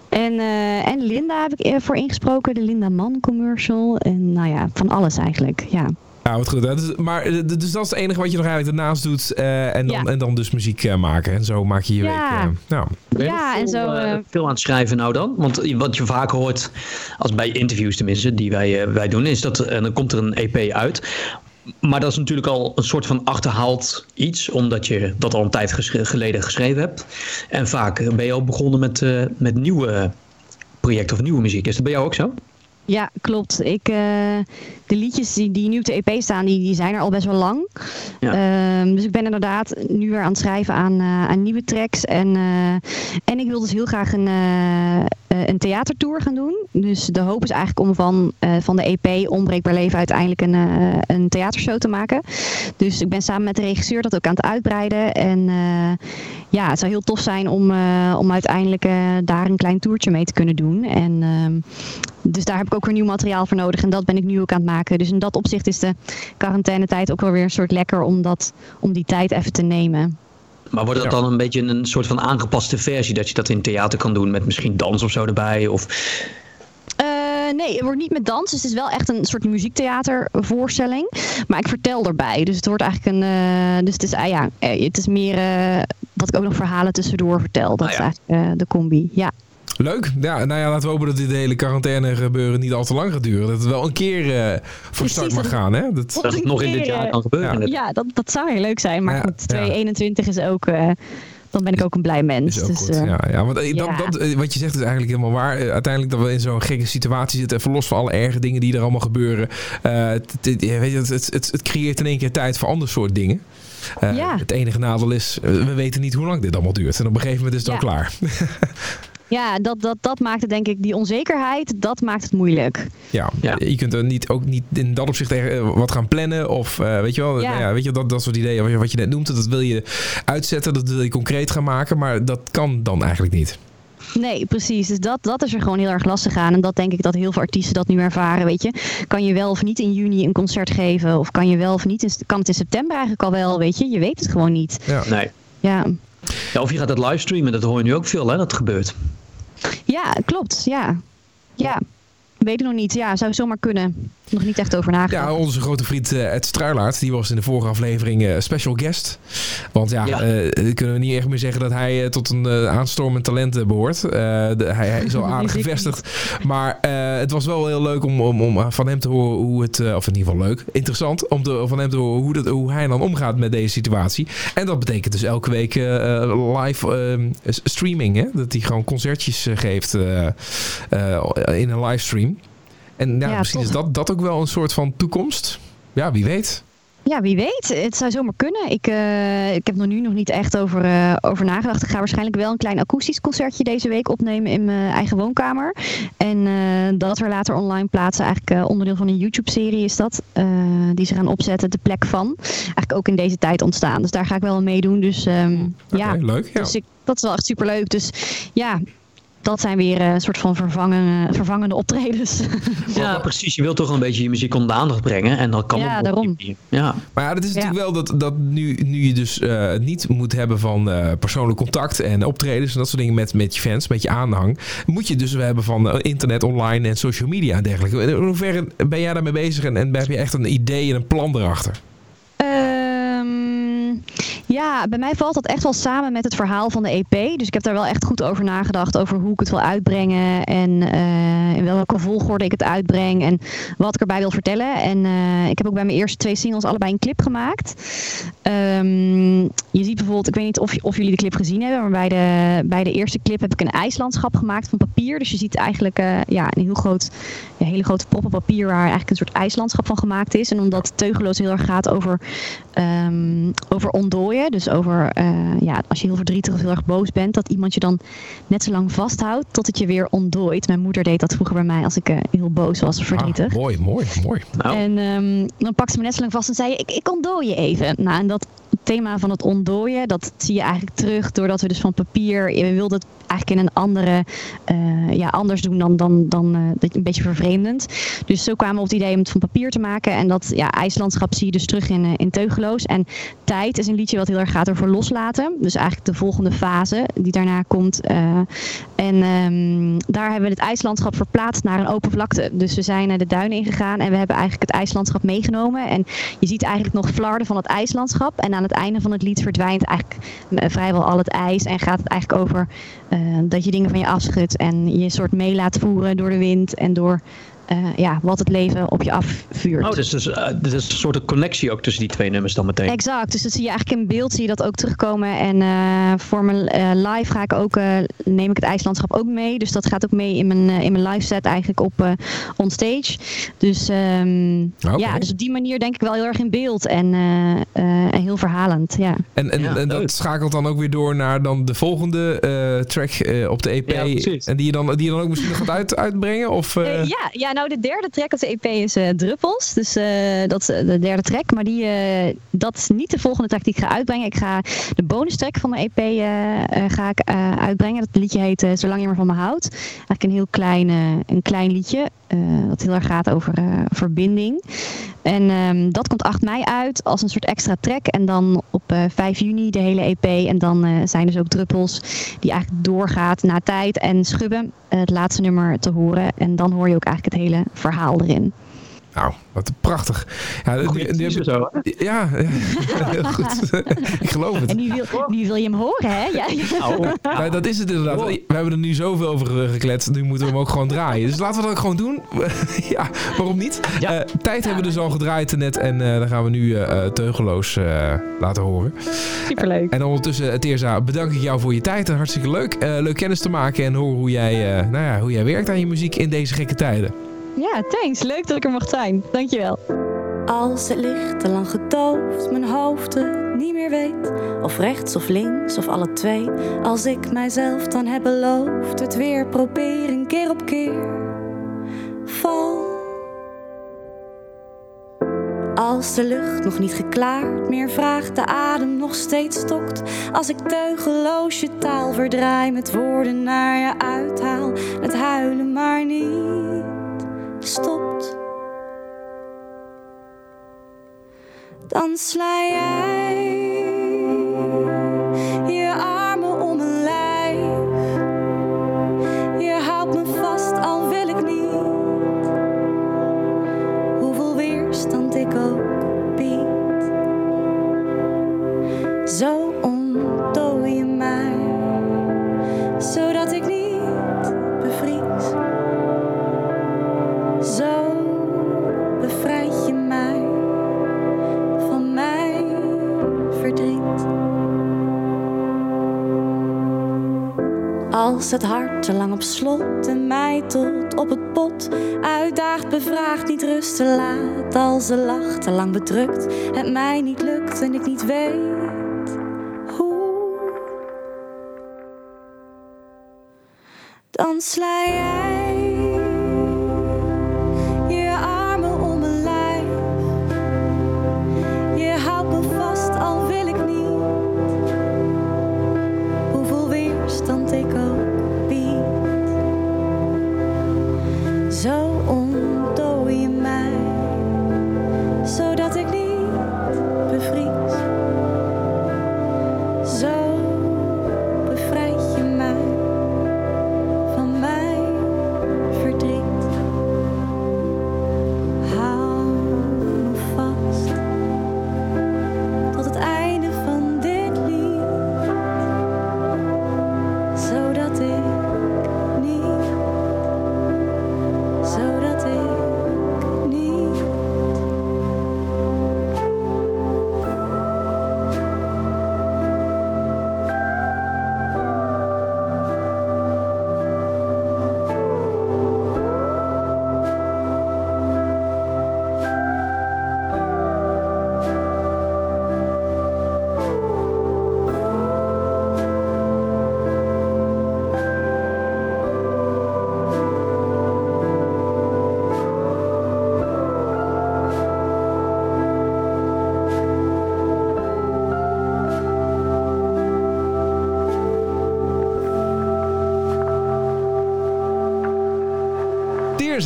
En, uh, en Linda heb ik voor ingesproken, de Linda Man commercial. En nou ja, van alles eigenlijk, ja. Ja, wat goed. Dus, maar, dus dat is het enige wat je nog eigenlijk ernaast doet. Uh, en, dan, ja. en dan dus muziek uh, maken. En zo maak je je ja. week. Uh, nou. Ja, en zo. veel aan het schrijven nou dan? Want wat je vaak hoort, als bij interviews tenminste, die wij, wij doen, is dat dan komt er een EP uit. Maar dat is natuurlijk al een soort van achterhaald iets, omdat je dat al een tijd geleden geschreven hebt. En vaak ben je al begonnen met, uh, met nieuwe projecten of nieuwe muziek. Is dat bij jou ook zo? Ja, klopt. Ik, uh, de liedjes die, die nu op de EP staan, die, die zijn er al best wel lang. Ja. Um, dus ik ben inderdaad nu weer aan het schrijven aan, uh, aan nieuwe tracks. En, uh, en ik wil dus heel graag een, een theatertour gaan doen. Dus de hoop is eigenlijk om van, van de EP Onbreekbaar Leven uiteindelijk een, een theatershow te maken. Dus ik ben samen met de regisseur dat ook aan het uitbreiden. En ja, het zou heel tof zijn om, om uiteindelijk daar een klein toertje mee te kunnen doen. En ehm, dus daar heb ik ook weer nieuw materiaal voor nodig. En dat ben ik nu ook aan het maken. Dus in dat opzicht is de quarantainetijd ook wel weer een soort lekker om, dat, om die tijd even te nemen. Maar wordt dat dan een beetje een soort van aangepaste versie? Dat je dat in theater kan doen met misschien dans of zo erbij? Of... Uh, nee, het wordt niet met dans. Dus het is wel echt een soort muziektheatervoorstelling. Maar ik vertel erbij. Dus het wordt eigenlijk een. Uh, dus het is, uh, ja, het is meer dat ik ook nog verhalen tussendoor vertel. Dat ah, ja. is eigenlijk de combi. Ja. Leuk. Ja, nou ja, laten we hopen dat dit hele quarantaine gebeuren niet al te lang gaat duren. Dat het wel een keer uh, voor start mag gaan. Hè? Dat, dat het nog in dit jaar kan gebeuren. Ja, ja dat, dat zou heel leuk zijn. Maar ja, goed, 2021 is ook... Uh, dan ben ik ook een blij mens. Dus, uh, ja, ja, want ja. Dat, dat, wat je zegt is eigenlijk helemaal waar. uiteindelijk dat we in zo'n gekke situatie zitten. Even los van alle erge dingen die er allemaal gebeuren. het, het, weet je, het, het, het, creëert in één keer tijd voor ander soort dingen. ja. Het enige nadeel is, we weten niet hoe lang dit allemaal duurt. En op een gegeven moment is het dan klaar. Ja, dat, dat, dat maakt het denk ik, die onzekerheid, dat maakt het moeilijk. Ja, ja. je kunt er niet, ook niet in dat opzicht wat gaan plannen of uh, weet je wel, ja. ja. weet je, dat, dat soort ideeën wat je net noemt, dat wil je uitzetten, dat wil je concreet gaan maken, maar dat kan dan eigenlijk niet. Nee, precies. Dus dat, dat is er gewoon heel erg lastig aan. En dat denk ik dat heel veel artiesten dat nu ervaren. Weet je, kan je wel of niet in juni een concert geven? Of kan je wel of niet? In, kan het in september eigenlijk al wel? Weet je, je weet het gewoon niet. Ja. Nee. Ja. ja. Of je gaat het livestreamen, dat hoor je nu ook veel, hè? Dat gebeurt. Ja, klopt. Ja. Ja. Weet ik nog niet. Ja, zou zomaar kunnen. Nog niet echt over nagedacht. Ja, onze grote vriend uh, Ed Struilaert, die was in de vorige aflevering uh, special guest. Want ja, ja. Uh, kunnen we niet echt meer zeggen dat hij tot een aanstormend talent behoort. De, hij, hij, is al aardig gevestigd. Maar het was wel heel leuk om, om, om van hem te horen hoe het, of in ieder geval leuk, interessant, om te, van hem te horen hoe, dat, hoe hij dan omgaat met deze situatie. En dat betekent dus elke week live streaming, hè? dat hij gewoon concertjes geeft in een livestream. En ja, misschien is dat, dat ook wel een soort van toekomst. Ja, wie weet. Ja, wie weet. Het zou zomaar kunnen. Ik, uh, ik heb er nu nog niet echt over, uh, over nagedacht. Ik ga waarschijnlijk wel een klein akoestisch concertje deze week opnemen in mijn eigen woonkamer. En uh, dat er later online plaatsen. Eigenlijk onderdeel van een YouTube-serie is dat. die ze gaan opzetten, de plek van. Eigenlijk ook in deze tijd ontstaan. Dus daar ga ik wel aan meedoen. Dus um, okay, ja, leuk. Ja. Dus ik, dat is wel echt superleuk. Dus ja, dat zijn weer een soort van vervangen, vervangende optredens. Ja, precies. Je wilt toch een beetje je muziek onder de aandacht brengen. En dat kan ja, daarom. Ja. Maar ja, dat is natuurlijk wel dat, dat nu, nu je dus uh, niet moet hebben van uh, persoonlijk contact en optredens en dat soort dingen met, met je fans, met je aanhang. Moet je dus hebben van uh, internet, online en social media en dergelijke. In hoeverre ben jij daarmee bezig en, en heb je echt een idee en een plan erachter? Ja, bij mij valt dat echt wel samen met het verhaal van de EP. Dus ik heb daar wel echt goed over nagedacht. Over hoe ik het wil uitbrengen. En eh, in welke volgorde ik het uitbreng. En wat ik erbij wil vertellen. En eh, ik heb ook bij mijn eerste twee singles allebei een clip gemaakt. Ehm, je ziet bijvoorbeeld, ik weet niet of, of jullie de clip gezien hebben. Maar bij de, bij de eerste clip heb ik een ijslandschap gemaakt van papier. Dus je ziet eigenlijk uh, ja, een heel groot, een hele grote poppen papier. Waar eigenlijk een soort ijslandschap van gemaakt is. En omdat Teugeloos heel erg gaat over, um, over ontdooien. Dus over uh, ja, als je heel verdrietig of heel erg boos bent, dat iemand je dan net zo lang vasthoudt tot het je weer ontdooit. Mijn moeder deed dat vroeger bij mij als ik uh, heel boos was of verdrietig. Ah, mooi, mooi, mooi. Nou. En um, dan pakte ze me net zo lang vast en zei ik, ik ontdooi je even. Nou, en dat thema van het ontdooien, dat zie je eigenlijk terug doordat we dus van papier, we wilden het eigenlijk in een andere, uh, ja, anders doen dan, dan, dan uh, een beetje vervreemdend. Dus zo kwamen we op het idee om het van papier te maken. En dat ja, ijslandschap zie je dus terug in, uh, in Teugeloos. En Tijd is een liedje wat heel erg gaat over loslaten. Dus eigenlijk de volgende fase die daarna komt. en um, daar hebben we het ijslandschap verplaatst naar een open vlakte. Dus we zijn naar de duinen ingegaan en we hebben eigenlijk het ijslandschap meegenomen. En je ziet eigenlijk nog flarden van het ijslandschap. En aan het einde van het lied verdwijnt eigenlijk vrijwel al het ijs. En gaat het eigenlijk over uh, dat je dingen van je afschudt en je soort mee laat voeren door de wind en door uh, ja, wat het leven op je afvuurt. Oh, dus, dus uh, er is een soort connectie ook tussen die twee nummers dan meteen. Exact, dus dat zie je eigenlijk in beeld, zie je dat ook terugkomen. En uh, voor mijn live ga ik ook, neem ik het ijslandschap ook mee. Dus dat gaat ook mee in mijn, in mijn live set eigenlijk op on stage. Dus um, okay. ja, dus op die manier denk ik wel heel erg in beeld en, en heel verhalend, ja. En, en, ja, en dat schakelt dan ook weer door naar dan de volgende track op de EP. Ja, en die je, dan, die je dan ook misschien nog gaat uit, uitbrengen? Of, ja, ja, nou de derde track op de EP is uh, Druppels. Dus uh, dat is de derde track. Maar die, uh, dat is niet de volgende track die ik ga uitbrengen. Ik ga de bonus track van de EP ga ik, uitbrengen. Dat liedje heet Zolang je maar van me houdt. Eigenlijk een heel klein, een klein liedje. wat heel erg gaat over verbinding. En um, dat komt 8 mei uit als een soort extra track. En dan op 5 juni de hele EP. En dan zijn dus ook druppels die eigenlijk doorgaat naar tijd en schubben. het laatste nummer te horen. En dan hoor je ook eigenlijk het hele verhaal erin. Nou, wat prachtig. Ja, die, die, die zo, ja, heel goed. ik geloof het. En nu wil, nu wil je hem horen, hè? Ja. Nou, nou, dat is het inderdaad. We hebben er nu zoveel over gekletst. Nu moeten we hem ook gewoon draaien. Dus laten we dat ook gewoon doen. ja, waarom niet? Ja. Uh, tijd hebben we dus al gedraaid net. En uh, dan gaan we nu uh, teugeloos laten horen. Superleuk. en ondertussen, Teerza, bedank ik jou voor je tijd. Hartstikke leuk. leuk kennis te maken en horen hoe jij, nou ja, hoe jij werkt aan je muziek in deze gekke tijden. Ja, thanks. Leuk dat ik er mag zijn. Dankjewel. Als het licht te lang gedoofd, mijn hoofd het niet meer weet. Of rechts of links of alle twee. Als ik mijzelf dan heb beloofd, het weer proberen keer op keer. Val. Als de lucht nog niet geklaard meer vraagt, de adem nog steeds stokt. Als ik teugeloos je taal verdraai, met woorden naar je uithaal. Het huilen maar niet stopt, dan sla jij het hart te lang op slot en mij tot op het bot uitdaagt, bevraagt, niet rusten laat. Als de lach te lang bedrukt, het mij niet lukt en ik niet weet hoe. Dan sla jij.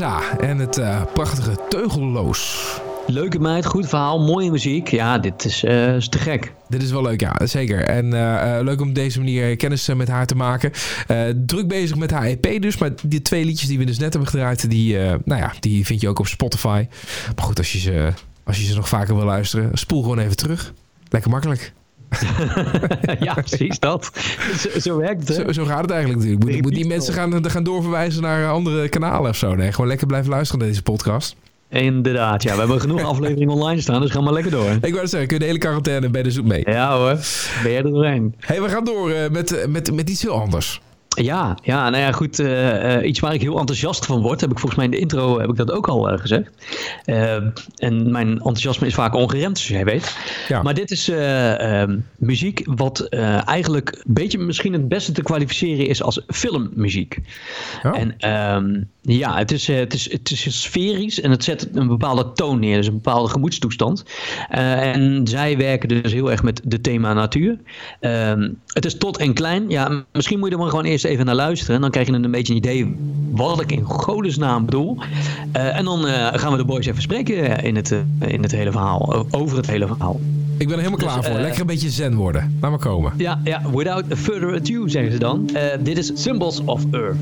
En het uh, prachtige Teugelloos. Leuke meid, goed verhaal, mooie muziek. Ja, dit is, uh, is te gek. Dit is wel leuk, ja, zeker. En uh, leuk om op deze manier kennis met haar te maken. druk bezig met haar EP dus. Maar die twee liedjes die we dus net hebben gedraaid, die, nou ja, die vind je ook op Spotify. Maar goed, als je, ze, als je ze nog vaker wil luisteren, spoel gewoon even terug. Lekker makkelijk. ja, precies dat. Zo, zo werkt het. Zo, zo, gaat het eigenlijk natuurlijk. Moet, moet die mensen gaan, gaan doorverwijzen naar andere kanalen of zo? Nee, gewoon lekker blijven luisteren naar deze podcast. Inderdaad, ja. We hebben genoeg afleveringen online staan, dus ga maar lekker door. Ik wou zeggen, kun je de hele quarantaine bij de zoek mee? Ja hoor, ben jij er doorheen. hey, we gaan door uh, met, met, met iets heel anders. Ja, ja, nou ja, goed. Uh, uh, iets waar ik heel enthousiast van word, heb ik volgens mij in de intro heb ik dat ook al uh, gezegd. en mijn enthousiasme is vaak ongeremd, zoals jij weet. Ja. Maar dit is ehm, muziek wat eigenlijk een beetje misschien het beste te kwalificeren is als filmmuziek. Ja. En ehm, ja, het is, het, is, het is sferisch en het zet een bepaalde toon neer, dus een bepaalde gemoedstoestand. en zij werken dus heel erg met de thema natuur. Ehm, het is tot en klein. Ja, misschien moet je er maar gewoon eerst even naar luisteren. En dan krijg je een beetje een idee wat ik in godesnaam bedoel. Uh, en dan uh, gaan we de boys even spreken in het, in het hele verhaal. Over het hele verhaal. Ik ben er helemaal klaar dus, voor. Lekker een beetje zen worden. Laat maar komen. Ja, ja without further ado zeggen ze dan. dit is Symbols of Earth.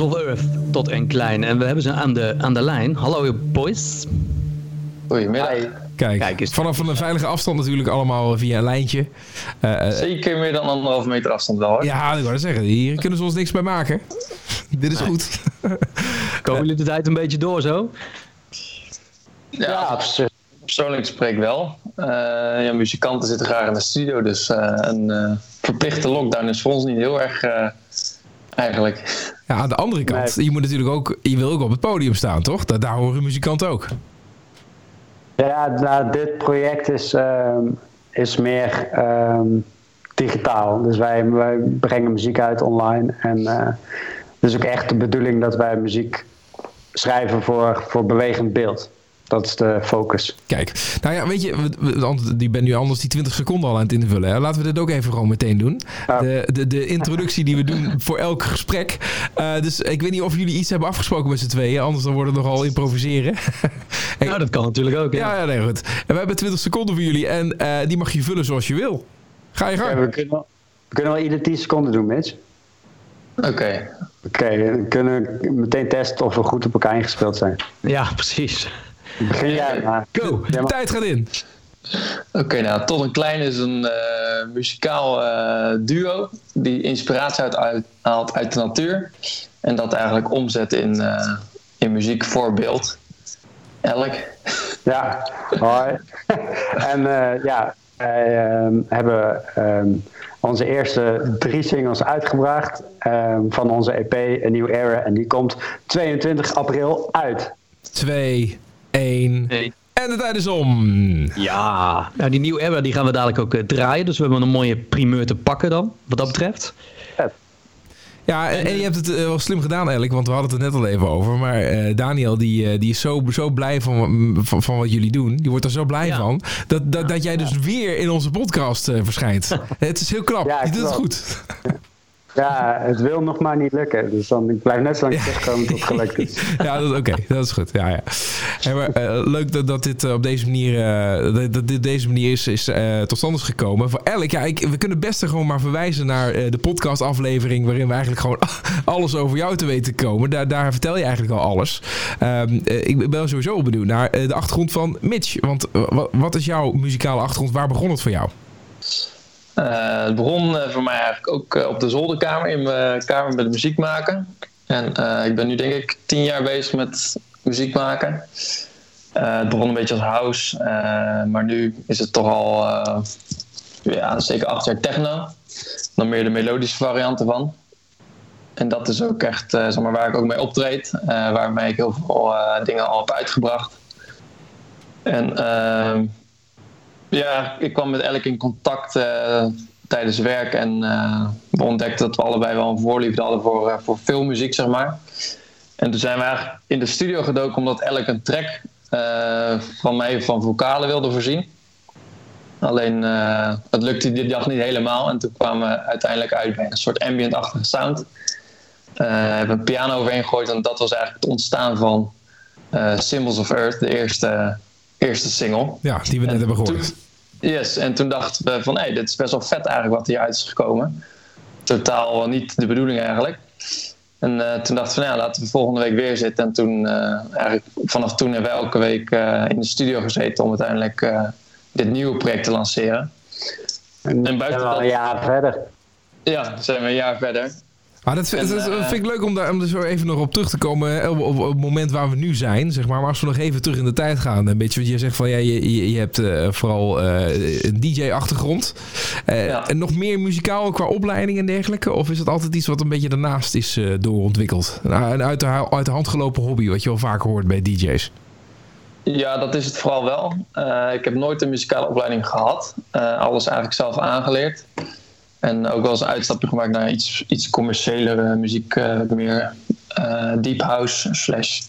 Of Earth tot en klein. En we hebben ze aan de, aan de lijn. Hallo boys. Goedemiddag. Kijk, Kijk vanaf een veilige afstand natuurlijk allemaal via een lijntje. Uh, Zeker meer dan anderhalve meter afstand wel hoor. Ja, ik wou zeggen. Hier kunnen ze ons niks bij maken. Dit is goed. Komen jullie de tijd een beetje door zo? Ja, persoonlijk spreek wel. Uh, ja, muzikanten zitten graag in de studio, dus uh, een verplichte lockdown is voor ons niet heel erg eigenlijk. Ja, aan de andere kant, je moet natuurlijk ook, je wil ook op het podium staan, toch? Daar, daar horen muzikanten ook. Ja, nou, dit project is, ehm, is meer ehm, digitaal. Dus wij, wij brengen muziek uit online. En uh, het is ook echt de bedoeling dat wij muziek schrijven voor, voor bewegend beeld. Dat is de focus. Kijk, nou ja, weet je, we- we- want die ben nu anders die 20 seconden al aan het invullen. Hè? Laten we dit ook even gewoon meteen doen. De, de, de introductie die we doen voor elk gesprek. Eh, dus ik weet niet of jullie iets hebben afgesproken met z'n tweeën, anders dan wordt het nogal improviseren. Nou, dat kan natuurlijk ook. Ja. ja, ja, nee, goed. En we hebben 20 seconden voor jullie en eh, die mag je vullen zoals je wil. Ga je Ja, gang. we, kunnen, wel- we kunnen wel ieder 10 seconden doen, Mitch. Oké. Oké, dan kunnen we meteen testen of we goed op elkaar ingespeeld zijn. Ja, precies. Begin jij maar. Go. Ja, maar- Tijd gaat in. Oké, nou, Tot een Klein is een eh, muzikaal eh, duo die inspiratie uit, uit, haalt uit de natuur. En dat eigenlijk omzet in, eh, in muziekvoorbeeld. Elk. Ja, hoi. en eh, ja, wij ehm, hebben ehm, onze eerste drie singles uitgebracht ehm, van onze EP A New Era. En die komt 22 april uit. 2, 1. Nee. En de tijd is om. Ja, nou, die nieuwe era die gaan we dadelijk ook eh, draaien. Dus we hebben een mooie primeur te pakken dan, wat dat betreft. Ja, en, en je hebt het eh, wel slim gedaan eigenlijk, want we hadden het er net al even over. Maar eh, Daniel, die, eh, die is zo, zo blij van, van, van wat jullie doen. Die wordt er zo blij Ja. van. Dat, dat, dat jij dus weer in onze podcast eh, verschijnt. het is heel knap. Ja, je doet het goed. Ja, het wil nog maar niet lukken. Dus dan, ik blijf net zo lang terugkomen tot het gelukt is. ja, oké, dat is goed. Ja, ja. Hey, maar, eh, leuk dat, dat dit eh, op deze manier, eh, dat, dat dit deze manier is, is tot stand is gekomen. Voor elk, ja, ik, we kunnen best gewoon maar verwijzen naar de podcastaflevering, waarin we eigenlijk gewoon alles over jou te weten komen. Daar, daar vertel je eigenlijk al alles. Ehm, eh, ik ben sowieso benieuwd naar de achtergrond van Mitch. Want wa- wat is jouw muzikale achtergrond? Waar begon het voor jou? Eh, het begon eh, voor mij eigenlijk ook eh, op de zolderkamer, in mijn kamer met muziek maken. En ik ben nu denk ik tien jaar bezig met muziek maken. Het begon een beetje als house, maar nu is het toch al ja, zeker acht jaar techno. Dan meer de melodische varianten van. En dat is ook echt zeg maar, waar ik ook mee optreed, waarmee ik heel veel dingen al heb uitgebracht. En ehm, ja, ik kwam met Elk in contact eh, tijdens werk en eh, we ontdekten dat we allebei wel een voorliefde hadden voor, eh, voor filmmuziek, zeg maar. En toen zijn we eigenlijk in de studio gedoken omdat Elk een track van mij van vocalen wilde voorzien. Alleen het lukte die dag niet helemaal en toen kwamen we uiteindelijk uit bij een soort ambient-achtige sound. We hebben een piano overheen gegooid en dat was eigenlijk het ontstaan van Symbols of Earth, de eerste, eerste single. Ja, die we net En hebben gehoord. toen- yes, en toen dachten we van, hé, dit is best wel vet eigenlijk wat hieruit is gekomen. Totaal niet de bedoeling eigenlijk. En eh, toen dachten we, nou, ja, laten we volgende week weer zitten. En toen, eh, eigenlijk vanaf toen hebben we elke week eh, in de studio gezeten om uiteindelijk eh, dit nieuwe project te lanceren. En, En buiten zijn we al een jaar verder. Ja, zijn we een jaar verder. Maar dat, vind- En, dat eh, vind ik leuk om daar, om er zo even nog op terug te komen. Op, op, op het moment waar we nu zijn, zeg maar. Maar als we nog even terug in de tijd gaan. Een beetje wat je zegt van ja, je, je, je hebt eh, vooral eh, een DJ-achtergrond. Ja. En nog meer muzikaal qua opleiding en dergelijke? Of is het altijd iets wat een beetje daarnaast is doorontwikkeld? Nou, Een uit de, uit de hand gelopen hobby, wat je wel vaak hoort bij DJ's. Ja, dat is het vooral wel. Ik heb nooit een muzikale opleiding gehad. Eh, alles eigenlijk zelf aangeleerd. En ook wel eens een uitstapje gemaakt naar iets, iets commerciëlere muziek. eh, meer eh, deep house slash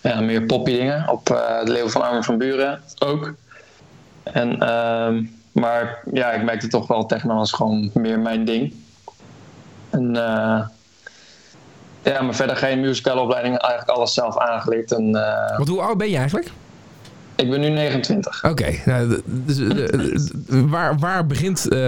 ja, meer poppy dingen. Op eh de Leeuw van Armen van Buren ook. En, ehm, maar ja, ik merkte toch wel techno was gewoon meer mijn ding. En ja, maar verder geen muzikale opleiding. Eigenlijk alles zelf aangeleerd. En, eh, Want hoe oud ben je eigenlijk? Ik ben nu 29. Oké, nou, dus, waar, waar, begint, eh,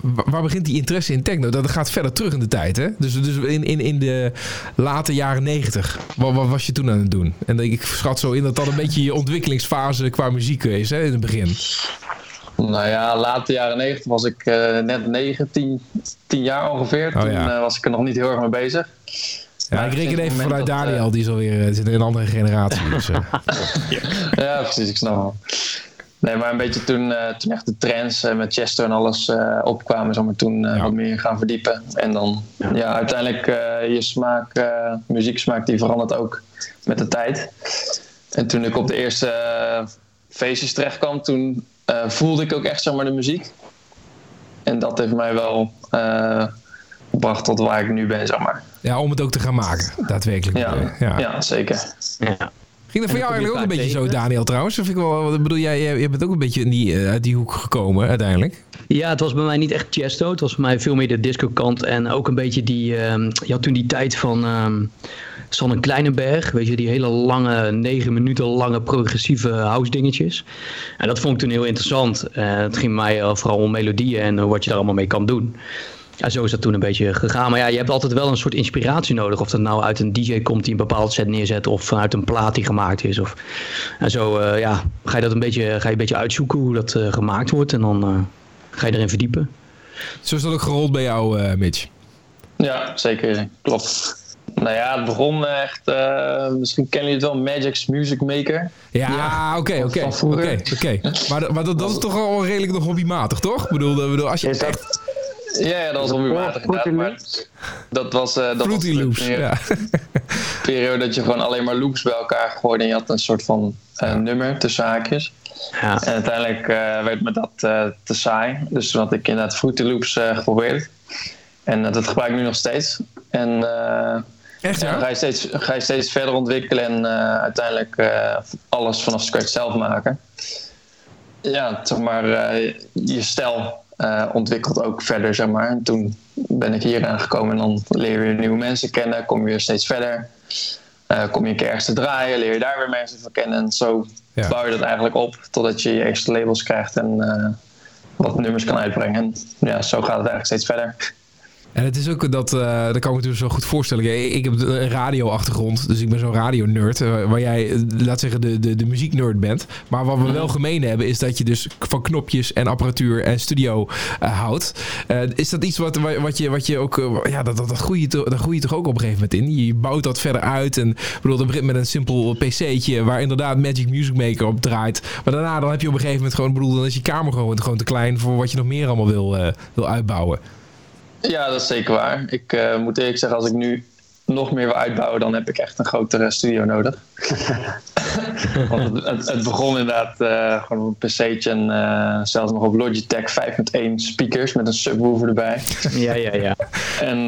wa- waar begint die interesse in techno? Dat gaat verder terug in de tijd, hè? Dus, dus in, in, in de late jaren negentig. Wat, wat was je toen aan het doen? En ik schat zo in dat dat een beetje je ontwikkelingsfase qua muziek is, hè? In het begin. Nou ja, late jaren 90 was ik eh, net 9, 10, 10 jaar ongeveer. Oh Toen ja. eh, was ik er nog niet heel erg mee bezig. Ja, ik reken het even vanuit dat, Daniel, eh, die is alweer eh, zit in een andere generatie. Dus, eh. ja, precies, ik snap wel. Nee, maar een beetje toen, eh, toen echt de trends eh, met Chester en alles eh, opkwamen, zeg maar, toen eh, Ja. wat meer gaan verdiepen. En dan, ja, uiteindelijk eh, je smaak, eh muzieksmaak, die verandert ook met de tijd. En toen ik op de eerste eh, feestjes terecht kwam, toen eh, voelde ik ook echt zeg maar, de muziek. En dat heeft mij wel eh, gebracht tot waar ik nu ben, zeg maar. Ja, om het ook te gaan maken, daadwerkelijk. Ja, ja. ja. zeker. Ja. Ging dat voor jou eigenlijk ook je een beetje zo. Daniel, trouwens? Of ik wel, bedoel, jij, jij, jij bent ook een beetje in die, eh, uit die hoek gekomen uiteindelijk. Ja, het was bij mij niet echt Chesto. Het was voor mij veel meer de disco kant. En ook een beetje die... ehm, je had toen die tijd van ehm Sanne Kleinenberg. Weet je, die hele lange, negen minuten lange progressieve house dingetjes. En dat vond ik toen heel interessant. Eh, het ging mij vooral om melodieën en eh, wat je daar allemaal mee kan doen. Ja, zo is dat toen een beetje gegaan. Maar ja, je hebt altijd wel een soort inspiratie nodig. Of dat nou uit een DJ komt die een bepaald set neerzet. Of vanuit een plaat die gemaakt is. Of, en zo eh, ja, ga je dat een beetje, ga je een beetje uitzoeken hoe dat eh, gemaakt wordt. En dan eh, ga je erin verdiepen. Zo is dat ook gerold bij jou, eh, Mitch. Ja, zeker. Klopt. Nou ja, het begon echt... eh, misschien kennen jullie het wel, Magic's Music Maker. Ja, oké, oké. oké, oké. Maar, dat- maar dat, dat is toch al redelijk nog hobbymatig, toch? Ik bedoel, ik bedoel als je Is dat echt Ja, ja dat was hobbymatig Fruity inderdaad. Maar dat was, eh, dat Fruity was de Loops, periode, ja. periode dat je gewoon alleen maar loops bij elkaar gooide. En je had een soort van eh, nummer tussen haakjes. Ja. En uiteindelijk eh, werd me dat eh, te saai. Dus toen had ik inderdaad Fruity Loops eh, geprobeerd. En dat gebruik ik nu nog steeds. En eh, Echt, ja, dan ga, je steeds, ga je steeds verder ontwikkelen en eh, uiteindelijk eh, alles vanaf scratch zelf maken. Ja, zeg maar, eh, je stijl ontwikkelt ook verder, zeg maar. En toen ben ik hier aangekomen en dan leer je nieuwe mensen kennen, kom je weer steeds verder. Eh, kom je een keer ergens te draaien, leer je daar weer mensen van kennen. En zo Ja. bouw je dat eigenlijk op totdat je je eerste labels krijgt en eh, wat nummers kan uitbrengen. En ja, zo gaat het eigenlijk steeds verder. En het is ook dat, eh dat kan ik me natuurlijk zo goed voorstellen. Ik, ik heb een radioachtergrond, dus ik ben zo'n radio-nerd. eh, Waar jij, eh, laat zeggen, de, de, de muzieknerd bent. Maar wat we wel gemeen hebben, is dat je dus van knopjes en apparatuur en studio houdt. Is dat iets wat, wa- wat, je, wat je ook, ja, dat, dat, dat groei je, groei je toch ook op een gegeven moment in? Je bouwt dat verder uit. En bedoel, dat begint met een simpel pc'tje waar inderdaad Magic Music Maker op draait. Maar daarna dan heb je op een gegeven moment gewoon, bedoel, dan is je kamer gewoon, gewoon te klein voor wat je nog meer allemaal wil, wil uitbouwen. Ja, dat is zeker waar. Ik eh, moet eerlijk zeggen, als ik nu nog meer wil uitbouwen, dan heb ik echt een grotere studio nodig. Want het, het, het begon inderdaad eh, gewoon op een pc'tje en eh, zelfs nog op Logitech 5.1 speakers met een subwoofer erbij. Ja, ja, ja. En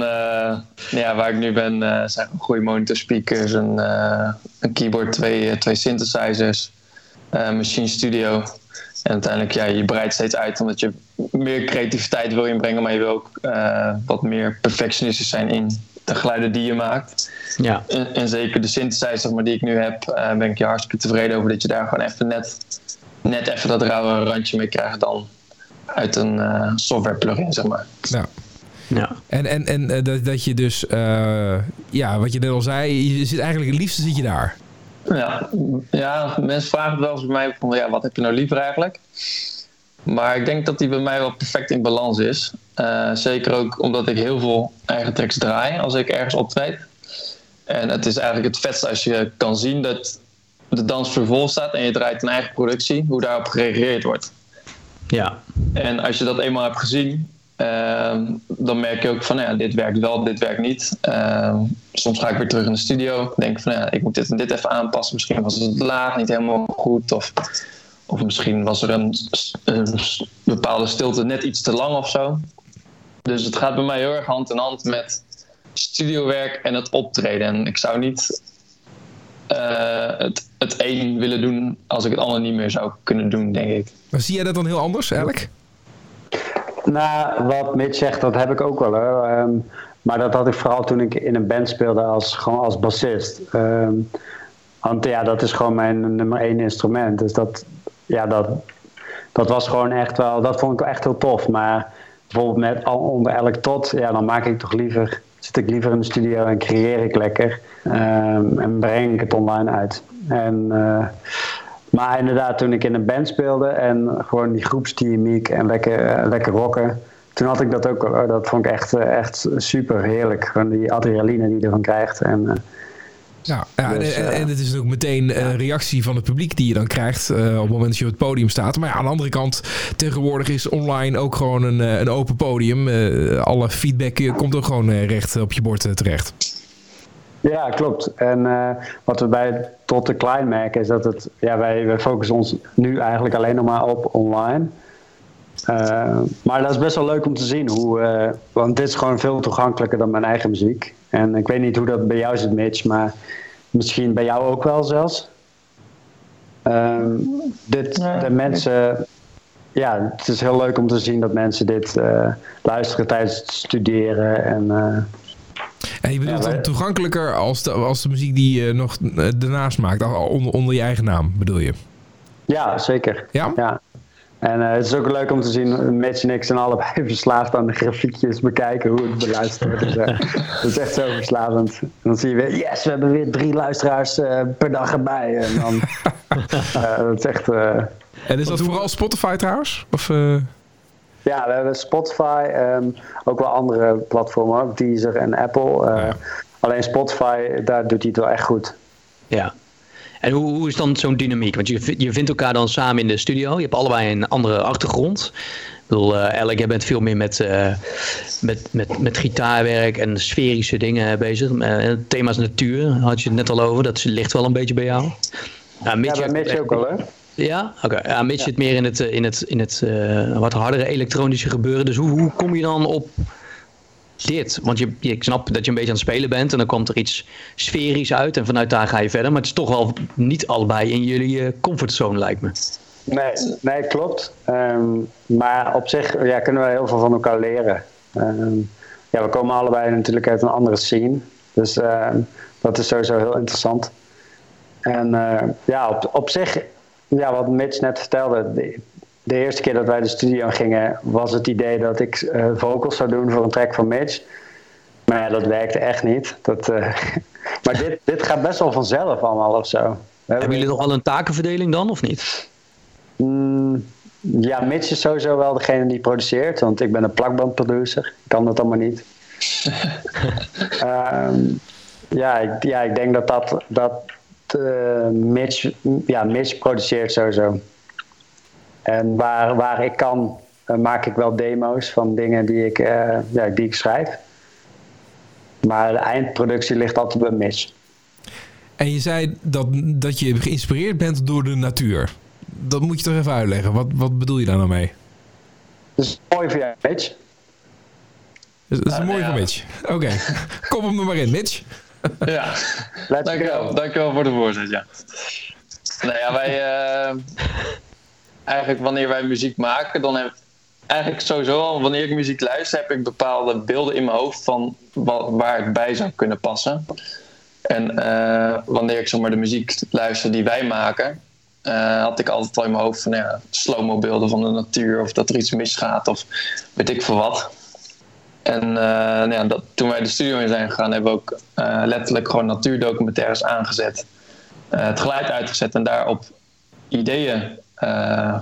ja, waar ik nu ben zijn goede monitor speakers, een, een keyboard, twee, twee synthesizers, machine studio. En uiteindelijk, ja, je breidt steeds uit omdat je meer creativiteit wil inbrengen, maar je wil ook eh, wat meer perfectionistisch zijn in de geluiden die je maakt. ja. En, en zeker de synthesizer zeg maar, die ik nu heb, eh, ben ik je hartstikke tevreden over dat je daar gewoon even net, net even dat rauwe randje mee krijgt dan uit een eh, software plugin, zeg maar. Ja. ja. En, en, en dat, dat je dus, eh, ja, wat je net al zei, je zit eigenlijk het liefste zit je daar. Ja, ja, mensen vragen het wel eens bij mij van ja, wat heb je nou liever eigenlijk? Maar ik denk dat die bij mij wel perfect in balans is. Eh, zeker ook omdat ik heel veel eigen tracks draai als ik ergens optreed. En het is eigenlijk het vetste als je kan zien dat de dansvloer vol staat en je draait een eigen productie, hoe daarop gereageerd wordt. ja. En als je dat eenmaal hebt gezien, ehm, dan merk je ook van ja, dit werkt wel, dit werkt niet. Ehm, soms ga ik weer terug in de studio. Denk van ja, ik moet dit en dit even aanpassen. Misschien was het laag niet helemaal goed. Of, of misschien was er een, een bepaalde stilte net iets te lang of zo. Dus het gaat bij mij heel erg hand in hand met studiowerk en het optreden. En ik zou niet eh, het, het een willen doen als ik het ander niet meer zou kunnen doen, denk ik. Maar zie jij dat dan heel anders, eigenlijk? Nou, wat Mitch zegt, dat heb ik ook wel. Hoor. Ehm, maar dat had ik vooral toen ik in een band speelde als, gewoon als bassist. Ehm, want ja, dat is gewoon mijn nummer één instrument. Dus dat, ja, dat, dat was gewoon echt wel, dat vond ik echt heel tof. Maar bijvoorbeeld met al onder elk tot, ja, dan maak ik toch liever, zit ik liever in de studio en creëer ik lekker. Ehm, en breng ik het online uit. En, eh, maar inderdaad, toen ik in een band speelde en gewoon die groepsdynamiek en lekker, eh, lekker rocken. Toen had ik dat ook, dat vond ik echt, eh, echt super heerlijk. Gewoon die adrenaline die je ervan krijgt. En, eh, Ja, ja Dus, en, het is ook meteen een reactie van het publiek die je dan krijgt op het moment dat je op het podium staat. Maar ja, aan de andere kant, tegenwoordig is online ook gewoon een, een open podium. Alle feedback komt ook gewoon recht op je bord terecht. Ja, klopt. En eh, wat we bij Tot de Klein merken is dat het, ja, wij, wij focussen ons nu eigenlijk alleen nog maar op online. Eh, maar dat is best wel leuk om te zien hoe, eh, want dit is gewoon veel toegankelijker dan mijn eigen muziek. En ik weet niet hoe dat bij jou zit, Mitch, maar misschien bij jou ook wel zelfs. Ehm, dit, Ja, de mensen, ja, het is heel leuk om te zien dat mensen dit luisteren tijdens het studeren. En, En je bedoelt Ja, dan toegankelijker als de, als de muziek die je nog eh, daarnaast maakt, al- onder, onder je eigen naam, bedoel je? ja, zeker. Ja? Ja. En eh, het is ook leuk om te zien, Mitch en ik zijn allebei verslaafd aan de grafiekjes bekijken, hoe het beluisterd wordt. Dus, eh, dat is echt zo verslavend. En dan zie je weer, yes, we hebben weer drie luisteraars eh, per dag erbij. En dan, eh, dat is echt, eh, En is dat vooral Spotify trouwens? Of, eh, ja, we hebben Spotify, ehm, ook wel andere platformen, ook Deezer en Apple. Eh, Ja. Alleen Spotify, daar doet hij het wel echt goed. Ja. En hoe, hoe is dan zo'n dynamiek? Want je, je vindt elkaar dan samen in de studio. Je hebt allebei een andere achtergrond. Ik bedoel, eh Alec, jij bent veel meer met, eh, met, met, met gitaarwerk en sferische dingen bezig. Eh, het thema is natuur, had je het net al over. Dat ligt wel een beetje bij jou. Ja, Ja, Mitch bij Mitch ook wel, hè? Ja? Oké. Ja, Mitch zit meer in het, eh, in het, in het eh, wat hardere elektronische gebeuren. Dus hoe, hoe kom je dan op dit? Want je, je, ik snap dat je een beetje aan het spelen bent en dan komt er iets sferisch uit en vanuit daar ga je verder. Maar het is toch wel niet allebei in jullie eh, comfortzone, lijkt me. Nee, nee klopt. Ehm, maar op zich ja, kunnen we heel veel van elkaar leren. Ehm, ja, we komen allebei natuurlijk uit een andere scene. Dus ehm, dat is sowieso heel interessant. En ja, op, op zich, ja, wat Mitch net vertelde. De, de eerste keer dat wij de studio gingen, was het idee dat ik eh, vocals zou doen voor een track van Mitch. Maar ja, dat werkte echt niet. Dat, eh, maar dit, dit gaat best wel vanzelf allemaal of zo. Hebben jullie nog wel een takenverdeling dan, of niet? Mm, ja, Mitch is sowieso wel degene die produceert, want ik ben een plakbandproducer. Ik kan dat allemaal niet. Ehm, ja, ik, ja, ik denk dat dat, dat eh, Mitch, ja, Mitch produceert sowieso. En waar, waar ik kan, eh, maak ik wel demo's van dingen die ik, eh, ja, die ik schrijf. Maar de eindproductie ligt altijd bij Mitch. en je zei dat, dat je geïnspireerd bent door de natuur. Dat moet je toch even uitleggen. Wat, wat bedoel je daar nou mee? Dus mooi voor jou, Mitch. Dat is, dat is Nou, mooi ja. voor Mitch. Oké, kom hem er maar in, Mitch. Ja, dankjewel. Dankjewel voor de voorzet, ja. Nou ja, wij... eh, eigenlijk wanneer wij muziek maken, dan heb eigenlijk sowieso al... Wanneer ik muziek luister, heb ik bepaalde beelden in mijn hoofd van wa- waar het bij zou kunnen passen. En eh, wanneer ik zeg maar, de muziek luister die wij maken... eh, had ik altijd al in mijn hoofd van ja, slow-mo beelden van de natuur... of dat er iets misgaat of weet ik veel wat. En eh, nou ja, dat, toen wij de studio in zijn gegaan, hebben we ook eh, letterlijk gewoon natuurdocumentaires aangezet. Eh, het geluid uitgezet en daarop ideeën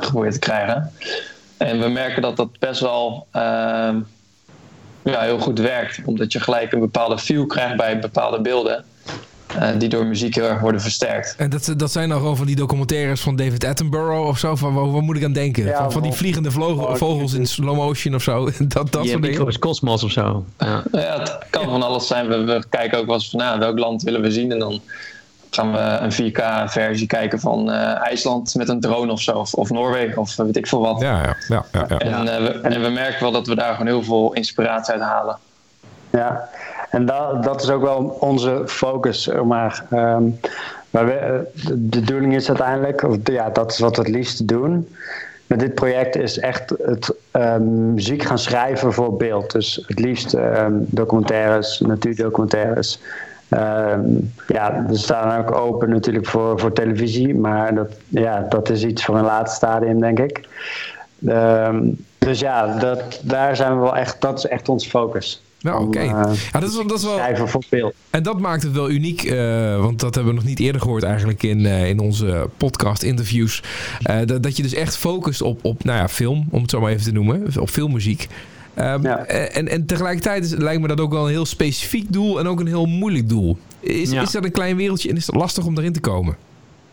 geprobeerd te krijgen. En we merken dat dat best wel ja, heel goed werkt. Omdat je gelijk een bepaalde feel krijgt bij bepaalde beelden. Eh, die door muziek heel erg worden versterkt. En dat, dat zijn dan gewoon van die documentaires van David Attenborough of zo. Van, waar, waar moet ik aan denken? Ja, van, van die vliegende Oh, vogels in slow motion of zo. Dat, dat Die soort dingen. Cosmos of zo. Ja. Ja, het kan van alles zijn. We, we kijken ook wel eens van nou, welk land willen we zien. En dan gaan we een 4K-versie kijken van eh, IJsland met een drone of zo. Of, of Noorwegen of weet ik veel wat. Ja, ja, ja, ja, ja. En, eh, we, en we merken wel dat we daar gewoon heel veel inspiratie uit halen. Ja, en dat, dat is ook wel onze focus. Maar, Ehm, maar we, de, bedoeling is uiteindelijk, of ja, dat is wat we het liefst doen. Met dit project is echt het ehm, muziek gaan schrijven voor beeld. Dus het liefst ehm, documentaires, natuurdocumentaires. Ja, we staan ook open natuurlijk voor, voor televisie, maar dat, ja, dat is iets voor een later stadium, denk ik. Dus ja, dat, daar zijn we wel echt, dat is echt onze focus. Nou, oké. eh, Ja, dat is, dat is wel, schrijven voor beeld. en dat maakt het wel uniek, eh, want dat hebben we nog niet eerder gehoord eigenlijk in, eh, in onze podcast-interviews. Eh, dat, dat je dus echt focust op, op nou ja, film, om het zo maar even te noemen, op filmmuziek. Ehm, Ja. en, en tegelijkertijd is, lijkt me dat ook wel een heel specifiek doel en ook een heel moeilijk doel. Is, Ja. is dat een klein wereldje en is het lastig om erin te komen?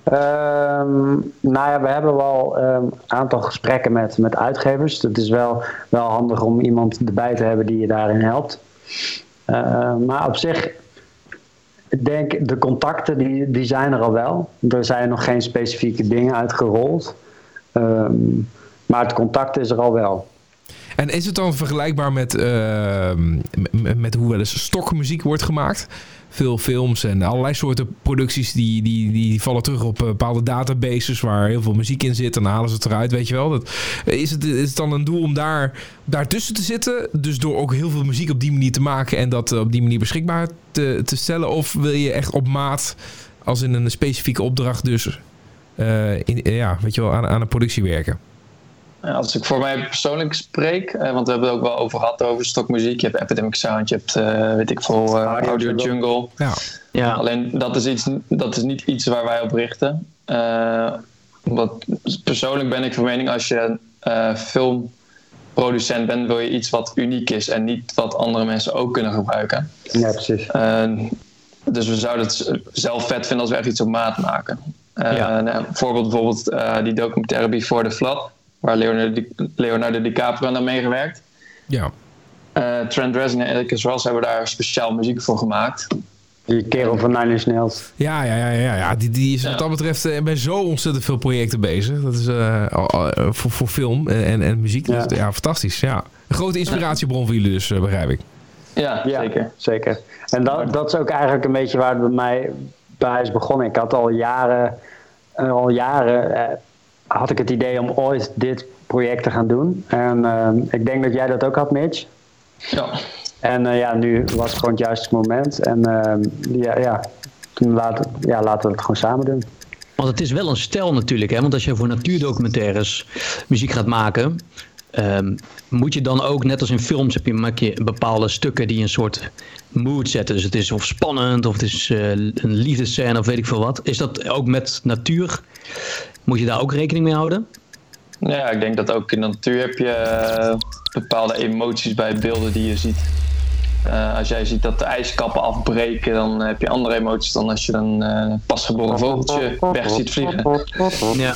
Ehm, nou ja, we hebben wel een aantal gesprekken met, met uitgevers. Het is wel, wel handig om iemand erbij te hebben die je daarin helpt. Eh, maar op zich, ik denk de contacten die, die zijn er al wel. Er zijn nog geen specifieke dingen uitgerold. Ehm, maar het contact is er al wel. En is het dan vergelijkbaar met, met, met hoe wel eens stokmuziek wordt gemaakt? Veel films en allerlei soorten producties die, die, die vallen terug op bepaalde databases waar heel veel muziek in zit. En halen ze het eruit, weet je wel. Dat, is, het, is het dan een doel om daar, daartussen te zitten? Dus door ook heel veel muziek op die manier te maken en dat op die manier beschikbaar te, te stellen? Of wil je echt op maat, als in een specifieke opdracht dus, ja, weet je wel, aan, aan een productie werken? Als ik voor mij persoonlijk spreek, eh, want we hebben het ook wel over gehad over stokmuziek. Je hebt Epidemic Sound, je hebt, uh, weet ik veel, uh, Audio, Audio Jungle. Ja. ja. Alleen dat is, iets, dat is niet iets waar wij op richten. omdat persoonlijk ben ik van mening, als je filmproducent bent, wil je iets wat uniek is en niet wat andere mensen ook kunnen gebruiken. Ja, precies. dus we zouden het zelf vet vinden als we echt iets op maat maken. Ja. Nou, bijvoorbeeld, bijvoorbeeld die documentaire Before the Flood waar Leonardo, Leonardo DiCaprio aan meegewerkt. Ja. Uh, Trent Reznor en Atticus Ross hebben daar speciaal muziek voor gemaakt. Die kerel van Nine Inch Nails. Ja, ja, ja, ja, ja. Die, die is wat dat betreft uh, bij zo ontzettend veel projecten bezig. Dat is uh, voor, voor film en, en muziek. Ja. Dus, ja, fantastisch. Ja. Een grote inspiratiebron voor jullie dus, begrijp ik. Ja, ja, zeker. zeker. En dat, dat is ook eigenlijk een beetje waar het bij mij bij is begonnen. Ik had al jaren, al jaren had ik het idee om ooit dit project te gaan doen. En uh, ik denk dat jij dat ook had, Mitch. Ja. En uh, ja, nu was het gewoon het juiste moment. En uh, ja, ja, toen laten, ja, laten we het gewoon samen doen. Want het is wel een stijl natuurlijk, hè? want als je voor natuurdocumentaires muziek gaat maken, um, moet je dan ook, net als in films, heb je, maak je bepaalde stukken die een soort mood zetten. Dus het is of spannend, of het is uh, een liefdescène, of weet ik veel wat. Is dat ook met natuur? Moet je daar ook rekening mee houden? Ja, ik denk dat ook in de natuur heb je uh, bepaalde emoties bij beelden die je ziet. Uh, als jij ziet dat de ijskappen afbreken, dan heb je andere emoties dan als je een uh, pasgeboren vogeltje weg ziet vliegen. Ja.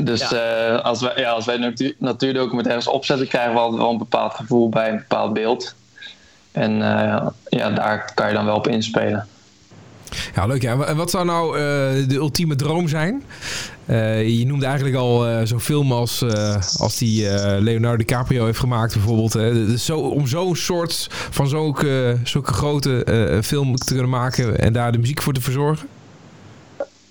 dus ja. als, wij, ja, als wij natuur, natuurdocumentaires opzetten, krijgen we altijd wel een bepaald gevoel bij een bepaald beeld. En ja, daar kan je dan wel op inspelen. Ja, leuk. Ja. En wat zou nou uh, de ultieme droom zijn? Uh, je noemde eigenlijk al uh, zo'n film als, als die Leonardo DiCaprio heeft gemaakt bijvoorbeeld. Hè. Dus zo, om zo'n soort van zulke, zulke grote film te kunnen maken en daar de muziek voor te verzorgen?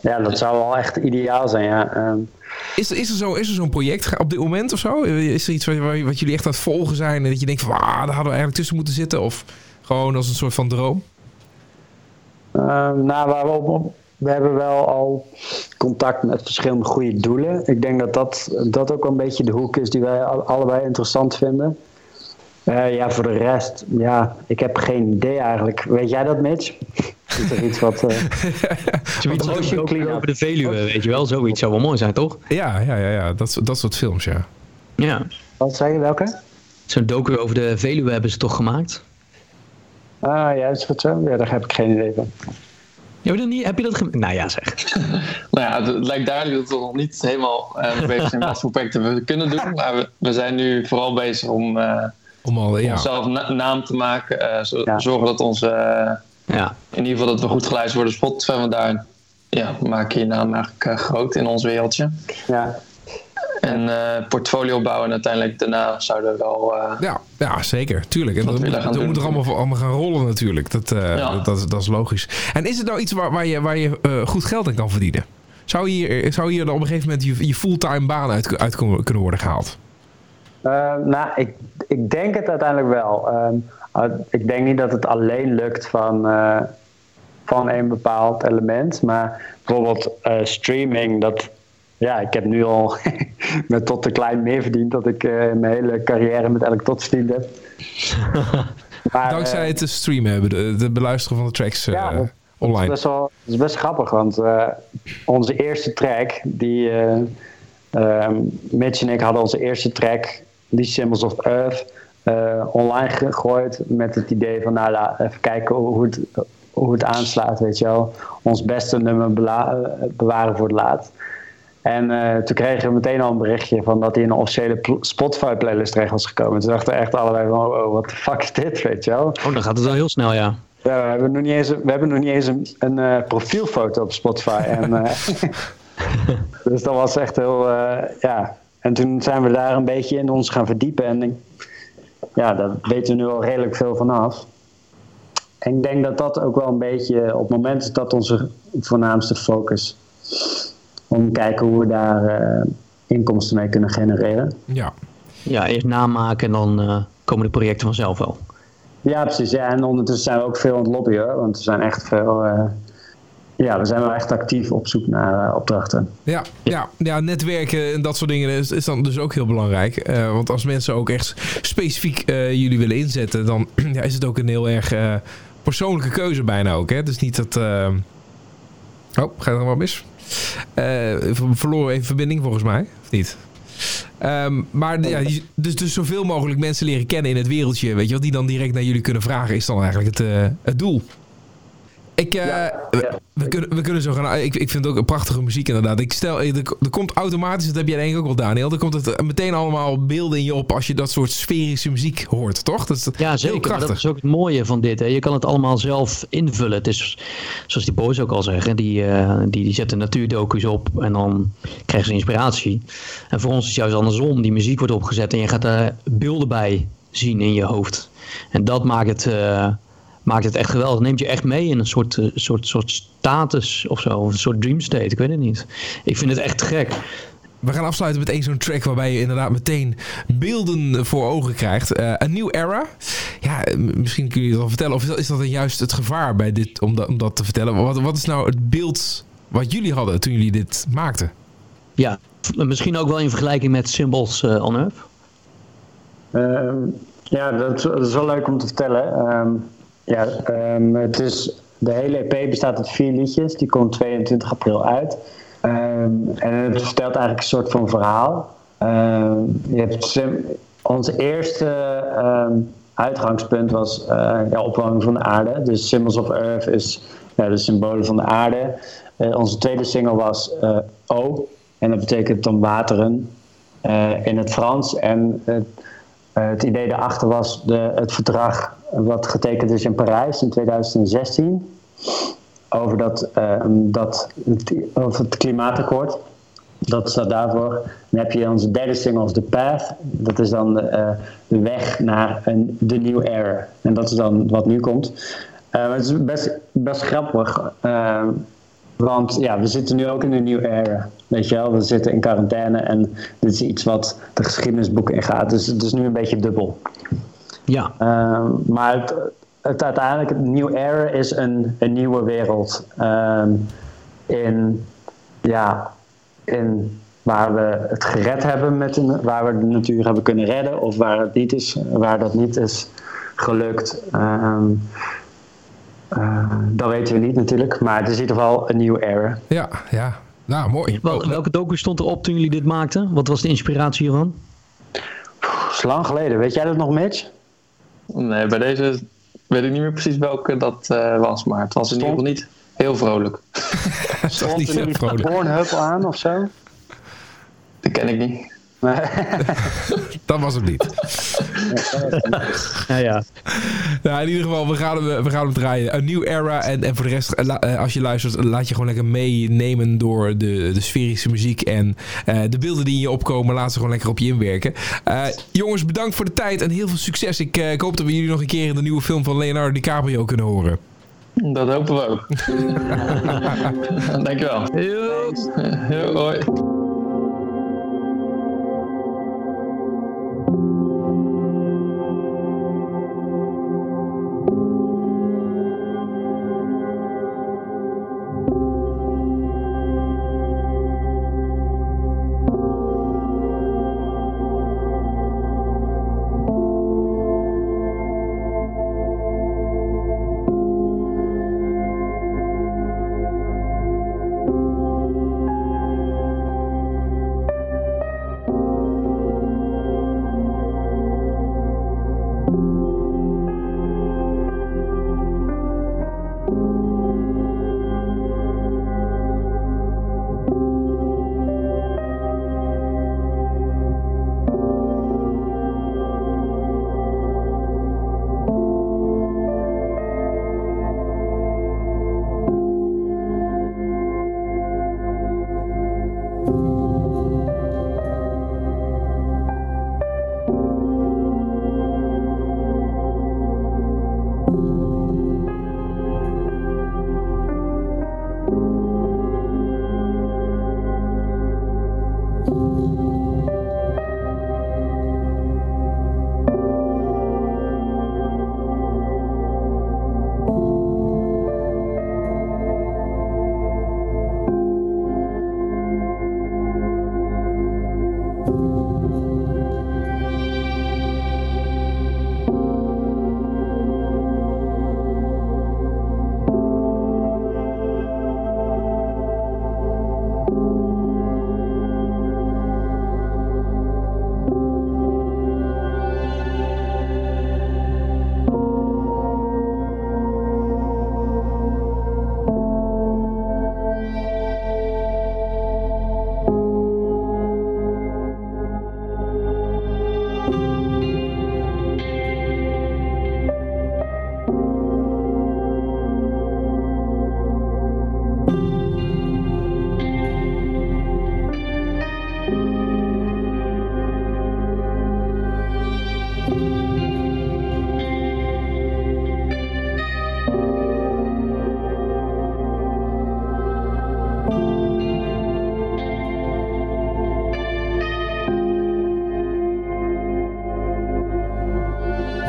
Ja, dat zou wel echt ideaal zijn, ja. Um... Is, is er zo'n zo, zo project op dit moment of zo? Is er iets wat, wat jullie echt aan het volgen zijn en dat je denkt van, ah, daar hadden we eigenlijk tussen moeten zitten? Of gewoon als een soort van droom? Uh, nou, waar we, op, we hebben wel al contact met verschillende goede doelen. Ik denk dat dat, dat ook een beetje de hoek is die wij allebei interessant vinden. Uh, ja, voor de rest, ja, ik heb geen idee eigenlijk. Weet jij dat, Mitch? Is er iets wat... Uh, Zoiets over de Veluwe, weet je wel? Zoiets zou wel mooi zijn, toch? Ja, ja, ja, ja. Dat, dat soort films, ja. Ja. Wat zei je, welke? Zo'n docu over de Veluwe hebben ze toch gemaakt? Ah, ja, is het zo? Ja, daar heb ik geen idee van. Heb je dat, niet, heb je dat Nou ja, zeg. nou ja, het lijkt duidelijk dat we nog niet helemaal uh, bezig zijn wat voor projecten we kunnen doen. Maar we, we zijn nu vooral bezig om, uh, om al, ja. onszelf na naam te maken. Uh, zo, ja. Zorgen dat onze... ja. In ieder geval dat we goed geluisterd worden Spotify. Want daar ja, maak je je naam eigenlijk groot in ons wereldje. Ja. En uh, portfolio bouwen en uiteindelijk daarna zouden we wel... Uh, ja, ja, zeker. Tuurlijk. En dat, moet, dat moet er allemaal, allemaal gaan rollen natuurlijk. Dat, uh, ja. dat, dat, dat, is logisch. En is het nou iets waar, waar je, waar je goed geld in kan verdienen? Zou hier, zou hier dan op een gegeven moment je, je fulltime baan uit, uit kunnen worden gehaald? nou, ik, ik denk het uiteindelijk wel. Um, ik denk niet dat het alleen lukt van, van een bepaald element. Maar bijvoorbeeld streaming, dat ja, ik heb nu al met tot te klein meer verdiend dat ik uh, mijn hele carrière met elk tot verdiend heb. maar, Dankzij het streamen hebben, de, de beluisteren van de tracks uh, ja, dat, online. Dat is, best wel, dat is best grappig, want onze eerste track, die Mitch en ik hadden onze eerste track, die Symbols of Earth, online gegooid met het idee van nou, even kijken hoe het, hoe het aanslaat, weet je wel. Ons beste nummer bewaren voor het laat. En uh, toen kregen we meteen al een berichtje van dat hij in een officiële Spotify playlist terecht was gekomen. Toen dachten we echt allebei van, oh, wat de fuck is dit, weet je wel. Oh, dan gaat het wel heel snel, ja. Ja, we hebben nog niet eens, we hebben nog niet eens een, een uh, profielfoto op Spotify. en, uh, dus dat was echt heel, ja, en toen zijn we daar een beetje in ons gaan verdiepen. En ja, daar weten we nu al redelijk veel vanaf. En ik denk dat dat ook wel een beetje op het moment is dat onze voornaamste focus. Om te kijken hoe we daar eh, inkomsten mee kunnen genereren. Ja. Ja, eerst namaken en dan eh, komen de projecten vanzelf wel. Ja, precies. Ja, en ondertussen zijn we ook veel aan het lobbyen. hoor, Want er zijn echt veel. eh, ja, we zijn wel echt actief op zoek naar eh, opdrachten. Ja, ja, ja, netwerken en dat soort dingen is, is dan dus ook heel belangrijk. Eh, want als mensen ook echt specifiek eh, jullie willen inzetten, dan ja, is het ook een heel erg eh, persoonlijke keuze bijna ook. Hè? Het is niet dat... eh, Oh, gaat er nog wat mis? Eh, we verloren even verbinding volgens mij, of niet? Ehm, maar ja, dus, dus zoveel mogelijk mensen leren kennen in het wereldje, weet je wat, die dan direct naar jullie kunnen vragen, is dan eigenlijk het, eh, het doel. Ik, eh, we, we kunnen, we kunnen zo gaan. Ik, ik vind het ook een prachtige muziek inderdaad. Ik stel, er, er komt automatisch, dat heb jij denk ik ook wel Daniel, er komt het meteen allemaal beelden in je op als je dat soort sferische muziek hoort, toch? Dat is Ja, heel zeker. Maar krachtig. dat is ook het mooie van dit. Hè. Je kan het allemaal zelf invullen. Het is, zoals die boys ook al zeggen, die, eh, die, die zetten natuurdocu's op en dan krijgen ze inspiratie. En voor ons is het juist andersom. Die muziek wordt opgezet en je gaat daar beelden bij zien in je hoofd. En dat maakt het, eh, maakt het echt geweldig. Neemt je echt mee in een soort, eh, soort, soort status of zo. Of een soort dream state. Ik weet het niet. Ik vind het echt gek. We gaan afsluiten met één zo'n track waarbij je inderdaad meteen beelden voor ogen krijgt. Eh, een nieuw era. Ja, misschien kun je het al vertellen. Of is dat, is dat dan juist het gevaar bij dit, om, dat, om dat te vertellen? Wat, wat is nou het beeld wat jullie hadden toen jullie dit maakten? Ja, misschien ook wel in vergelijking met Symbols eh on Earth. Ehm, ja, dat is, dat is wel leuk om te vertellen. Ehm, ja, ehm, het is, de hele EP bestaat uit vier liedjes. Die komt 22 april uit. Ehm, en het vertelt eigenlijk een soort van verhaal. Ehm, je hebt ons eerste uitgangspunt was eh ja, opwarming van de aarde. Dus Symbols of Earth is ja, de symbolen van de aarde. Eh, onze tweede single was eh, O. En dat betekent dan wateren in het Frans. En het, het idee daarachter was de, het verdrag wat getekend is in Parijs in 2016. Over, dat, eh, dat, over het klimaatakkoord. Dat staat daarvoor. Dan heb je onze derde single The Path. Dat is dan de, eh, weg naar een, de new era. En dat is dan wat nu komt. Maar het is best, best grappig. want ja, we zitten nu ook in een new era. Weet je wel, we zitten in quarantaine en dit is iets wat de geschiedenisboeken ingaat. Dus het is nu een beetje dubbel. Ja, Ehm, maar het, het uiteindelijk, het new era is een, een nieuwe wereld. Ehm, in, ja, in waar we het gered hebben, met een, waar we de natuur hebben kunnen redden, of waar het niet is, waar dat niet is gelukt. Ehm, eh, dat weten we niet natuurlijk, maar het is in ieder geval een nieuwe era. Ja, ja. Nou, mooi. Wel, welke docu stond erop toen jullie dit maakten? Wat was de inspiratie hiervan? Dat is lang geleden. Weet jij dat nog, Mitch? Nee, bij deze weet ik niet meer precies welke dat eh, was, maar het was in ieder geval niet heel vrolijk. dat niet zo vrolijk. Pornhub aan of zo? Die ken ik niet. Nee. Dat was het niet. Ja, ja. Nou, in ieder geval, we gaan hem, we gaan hem draaien. Een nieuw era. En, en voor de rest, eh, eh, als je luistert, laat je gewoon lekker meenemen door de, de sferische muziek. En eh, de beelden die in je opkomen, laat ze gewoon lekker op je inwerken. Eh, jongens, bedankt voor de tijd en heel veel succes. Ik, eh, ik hoop dat we jullie nog een keer in de nieuwe film van Leonardo DiCaprio kunnen horen. Dat hopen we ook. Dankjewel. Heel, hoi.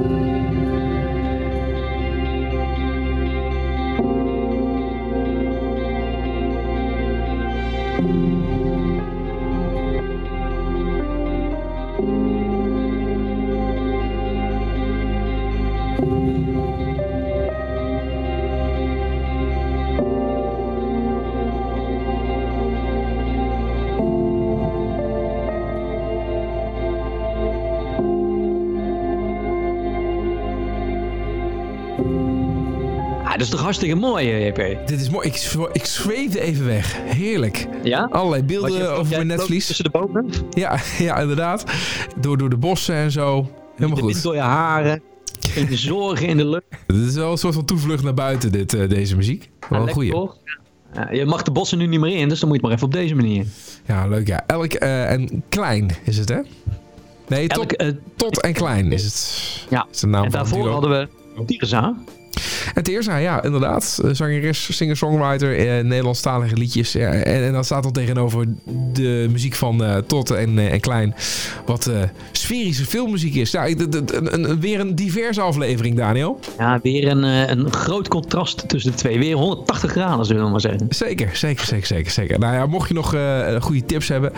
Bye. Is toch hartstikke mooi, eh, JP? Dit is mooi. Ik, ik zweefde even weg. Heerlijk. Ja? Allerlei je- beelden over mijn netvlies. Tussen de bomen? Ja, ja, inderdaad. Door, door de bossen en zo. Helemaal de goed. door je haren. En de zorgen in de lucht. Het is wel een soort van toevlucht naar buiten, dit, eh, deze muziek. Wel een goeie. toch? Ja, je mag de bossen nu niet meer in, dus dan moet je het maar even op deze manier. Ja, leuk ja. Elk eh, en klein is het, hè? Nee, tot, Elk, tot en klein is het. Ja. Is de naam en daarvoor hadden we Tirza. En Teersa, ja, inderdaad. Eh, Zangeres, singer-songwriter, eh, Nederlandstalige liedjes. Ja, en, en dat staat dan tegenover de muziek van eh Tot en, eh, en Klein. Wat eh, sferische filmmuziek is. Ja, weer een diverse aflevering, Daniel. Ja, weer een, een groot contrast tussen de twee. Weer 180 graden, zullen we maar zeggen. Zeker, zeker, zeker, zeker. zeker. Nou ja, mocht je nog goede tips hebben,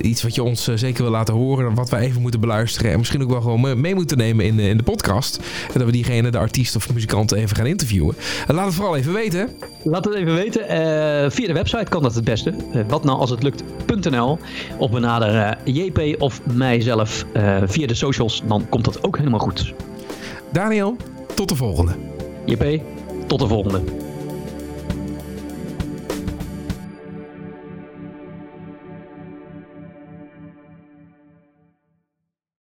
iets wat je ons zeker wil laten horen, wat wij even moeten beluisteren en misschien ook wel gewoon me- mee moeten nemen in, de- in de podcast, en dat we diegene, de artiest of muzikant, even gaan interviewen. Laat het vooral even weten. Laat het even weten. Eh, via de website kan dat het beste. Eh, wat nou als het lukt.nl. Of benader eh, JP of mijzelf via de socials. Dan komt dat ook helemaal goed. Daniel, tot de volgende. JP, tot de volgende.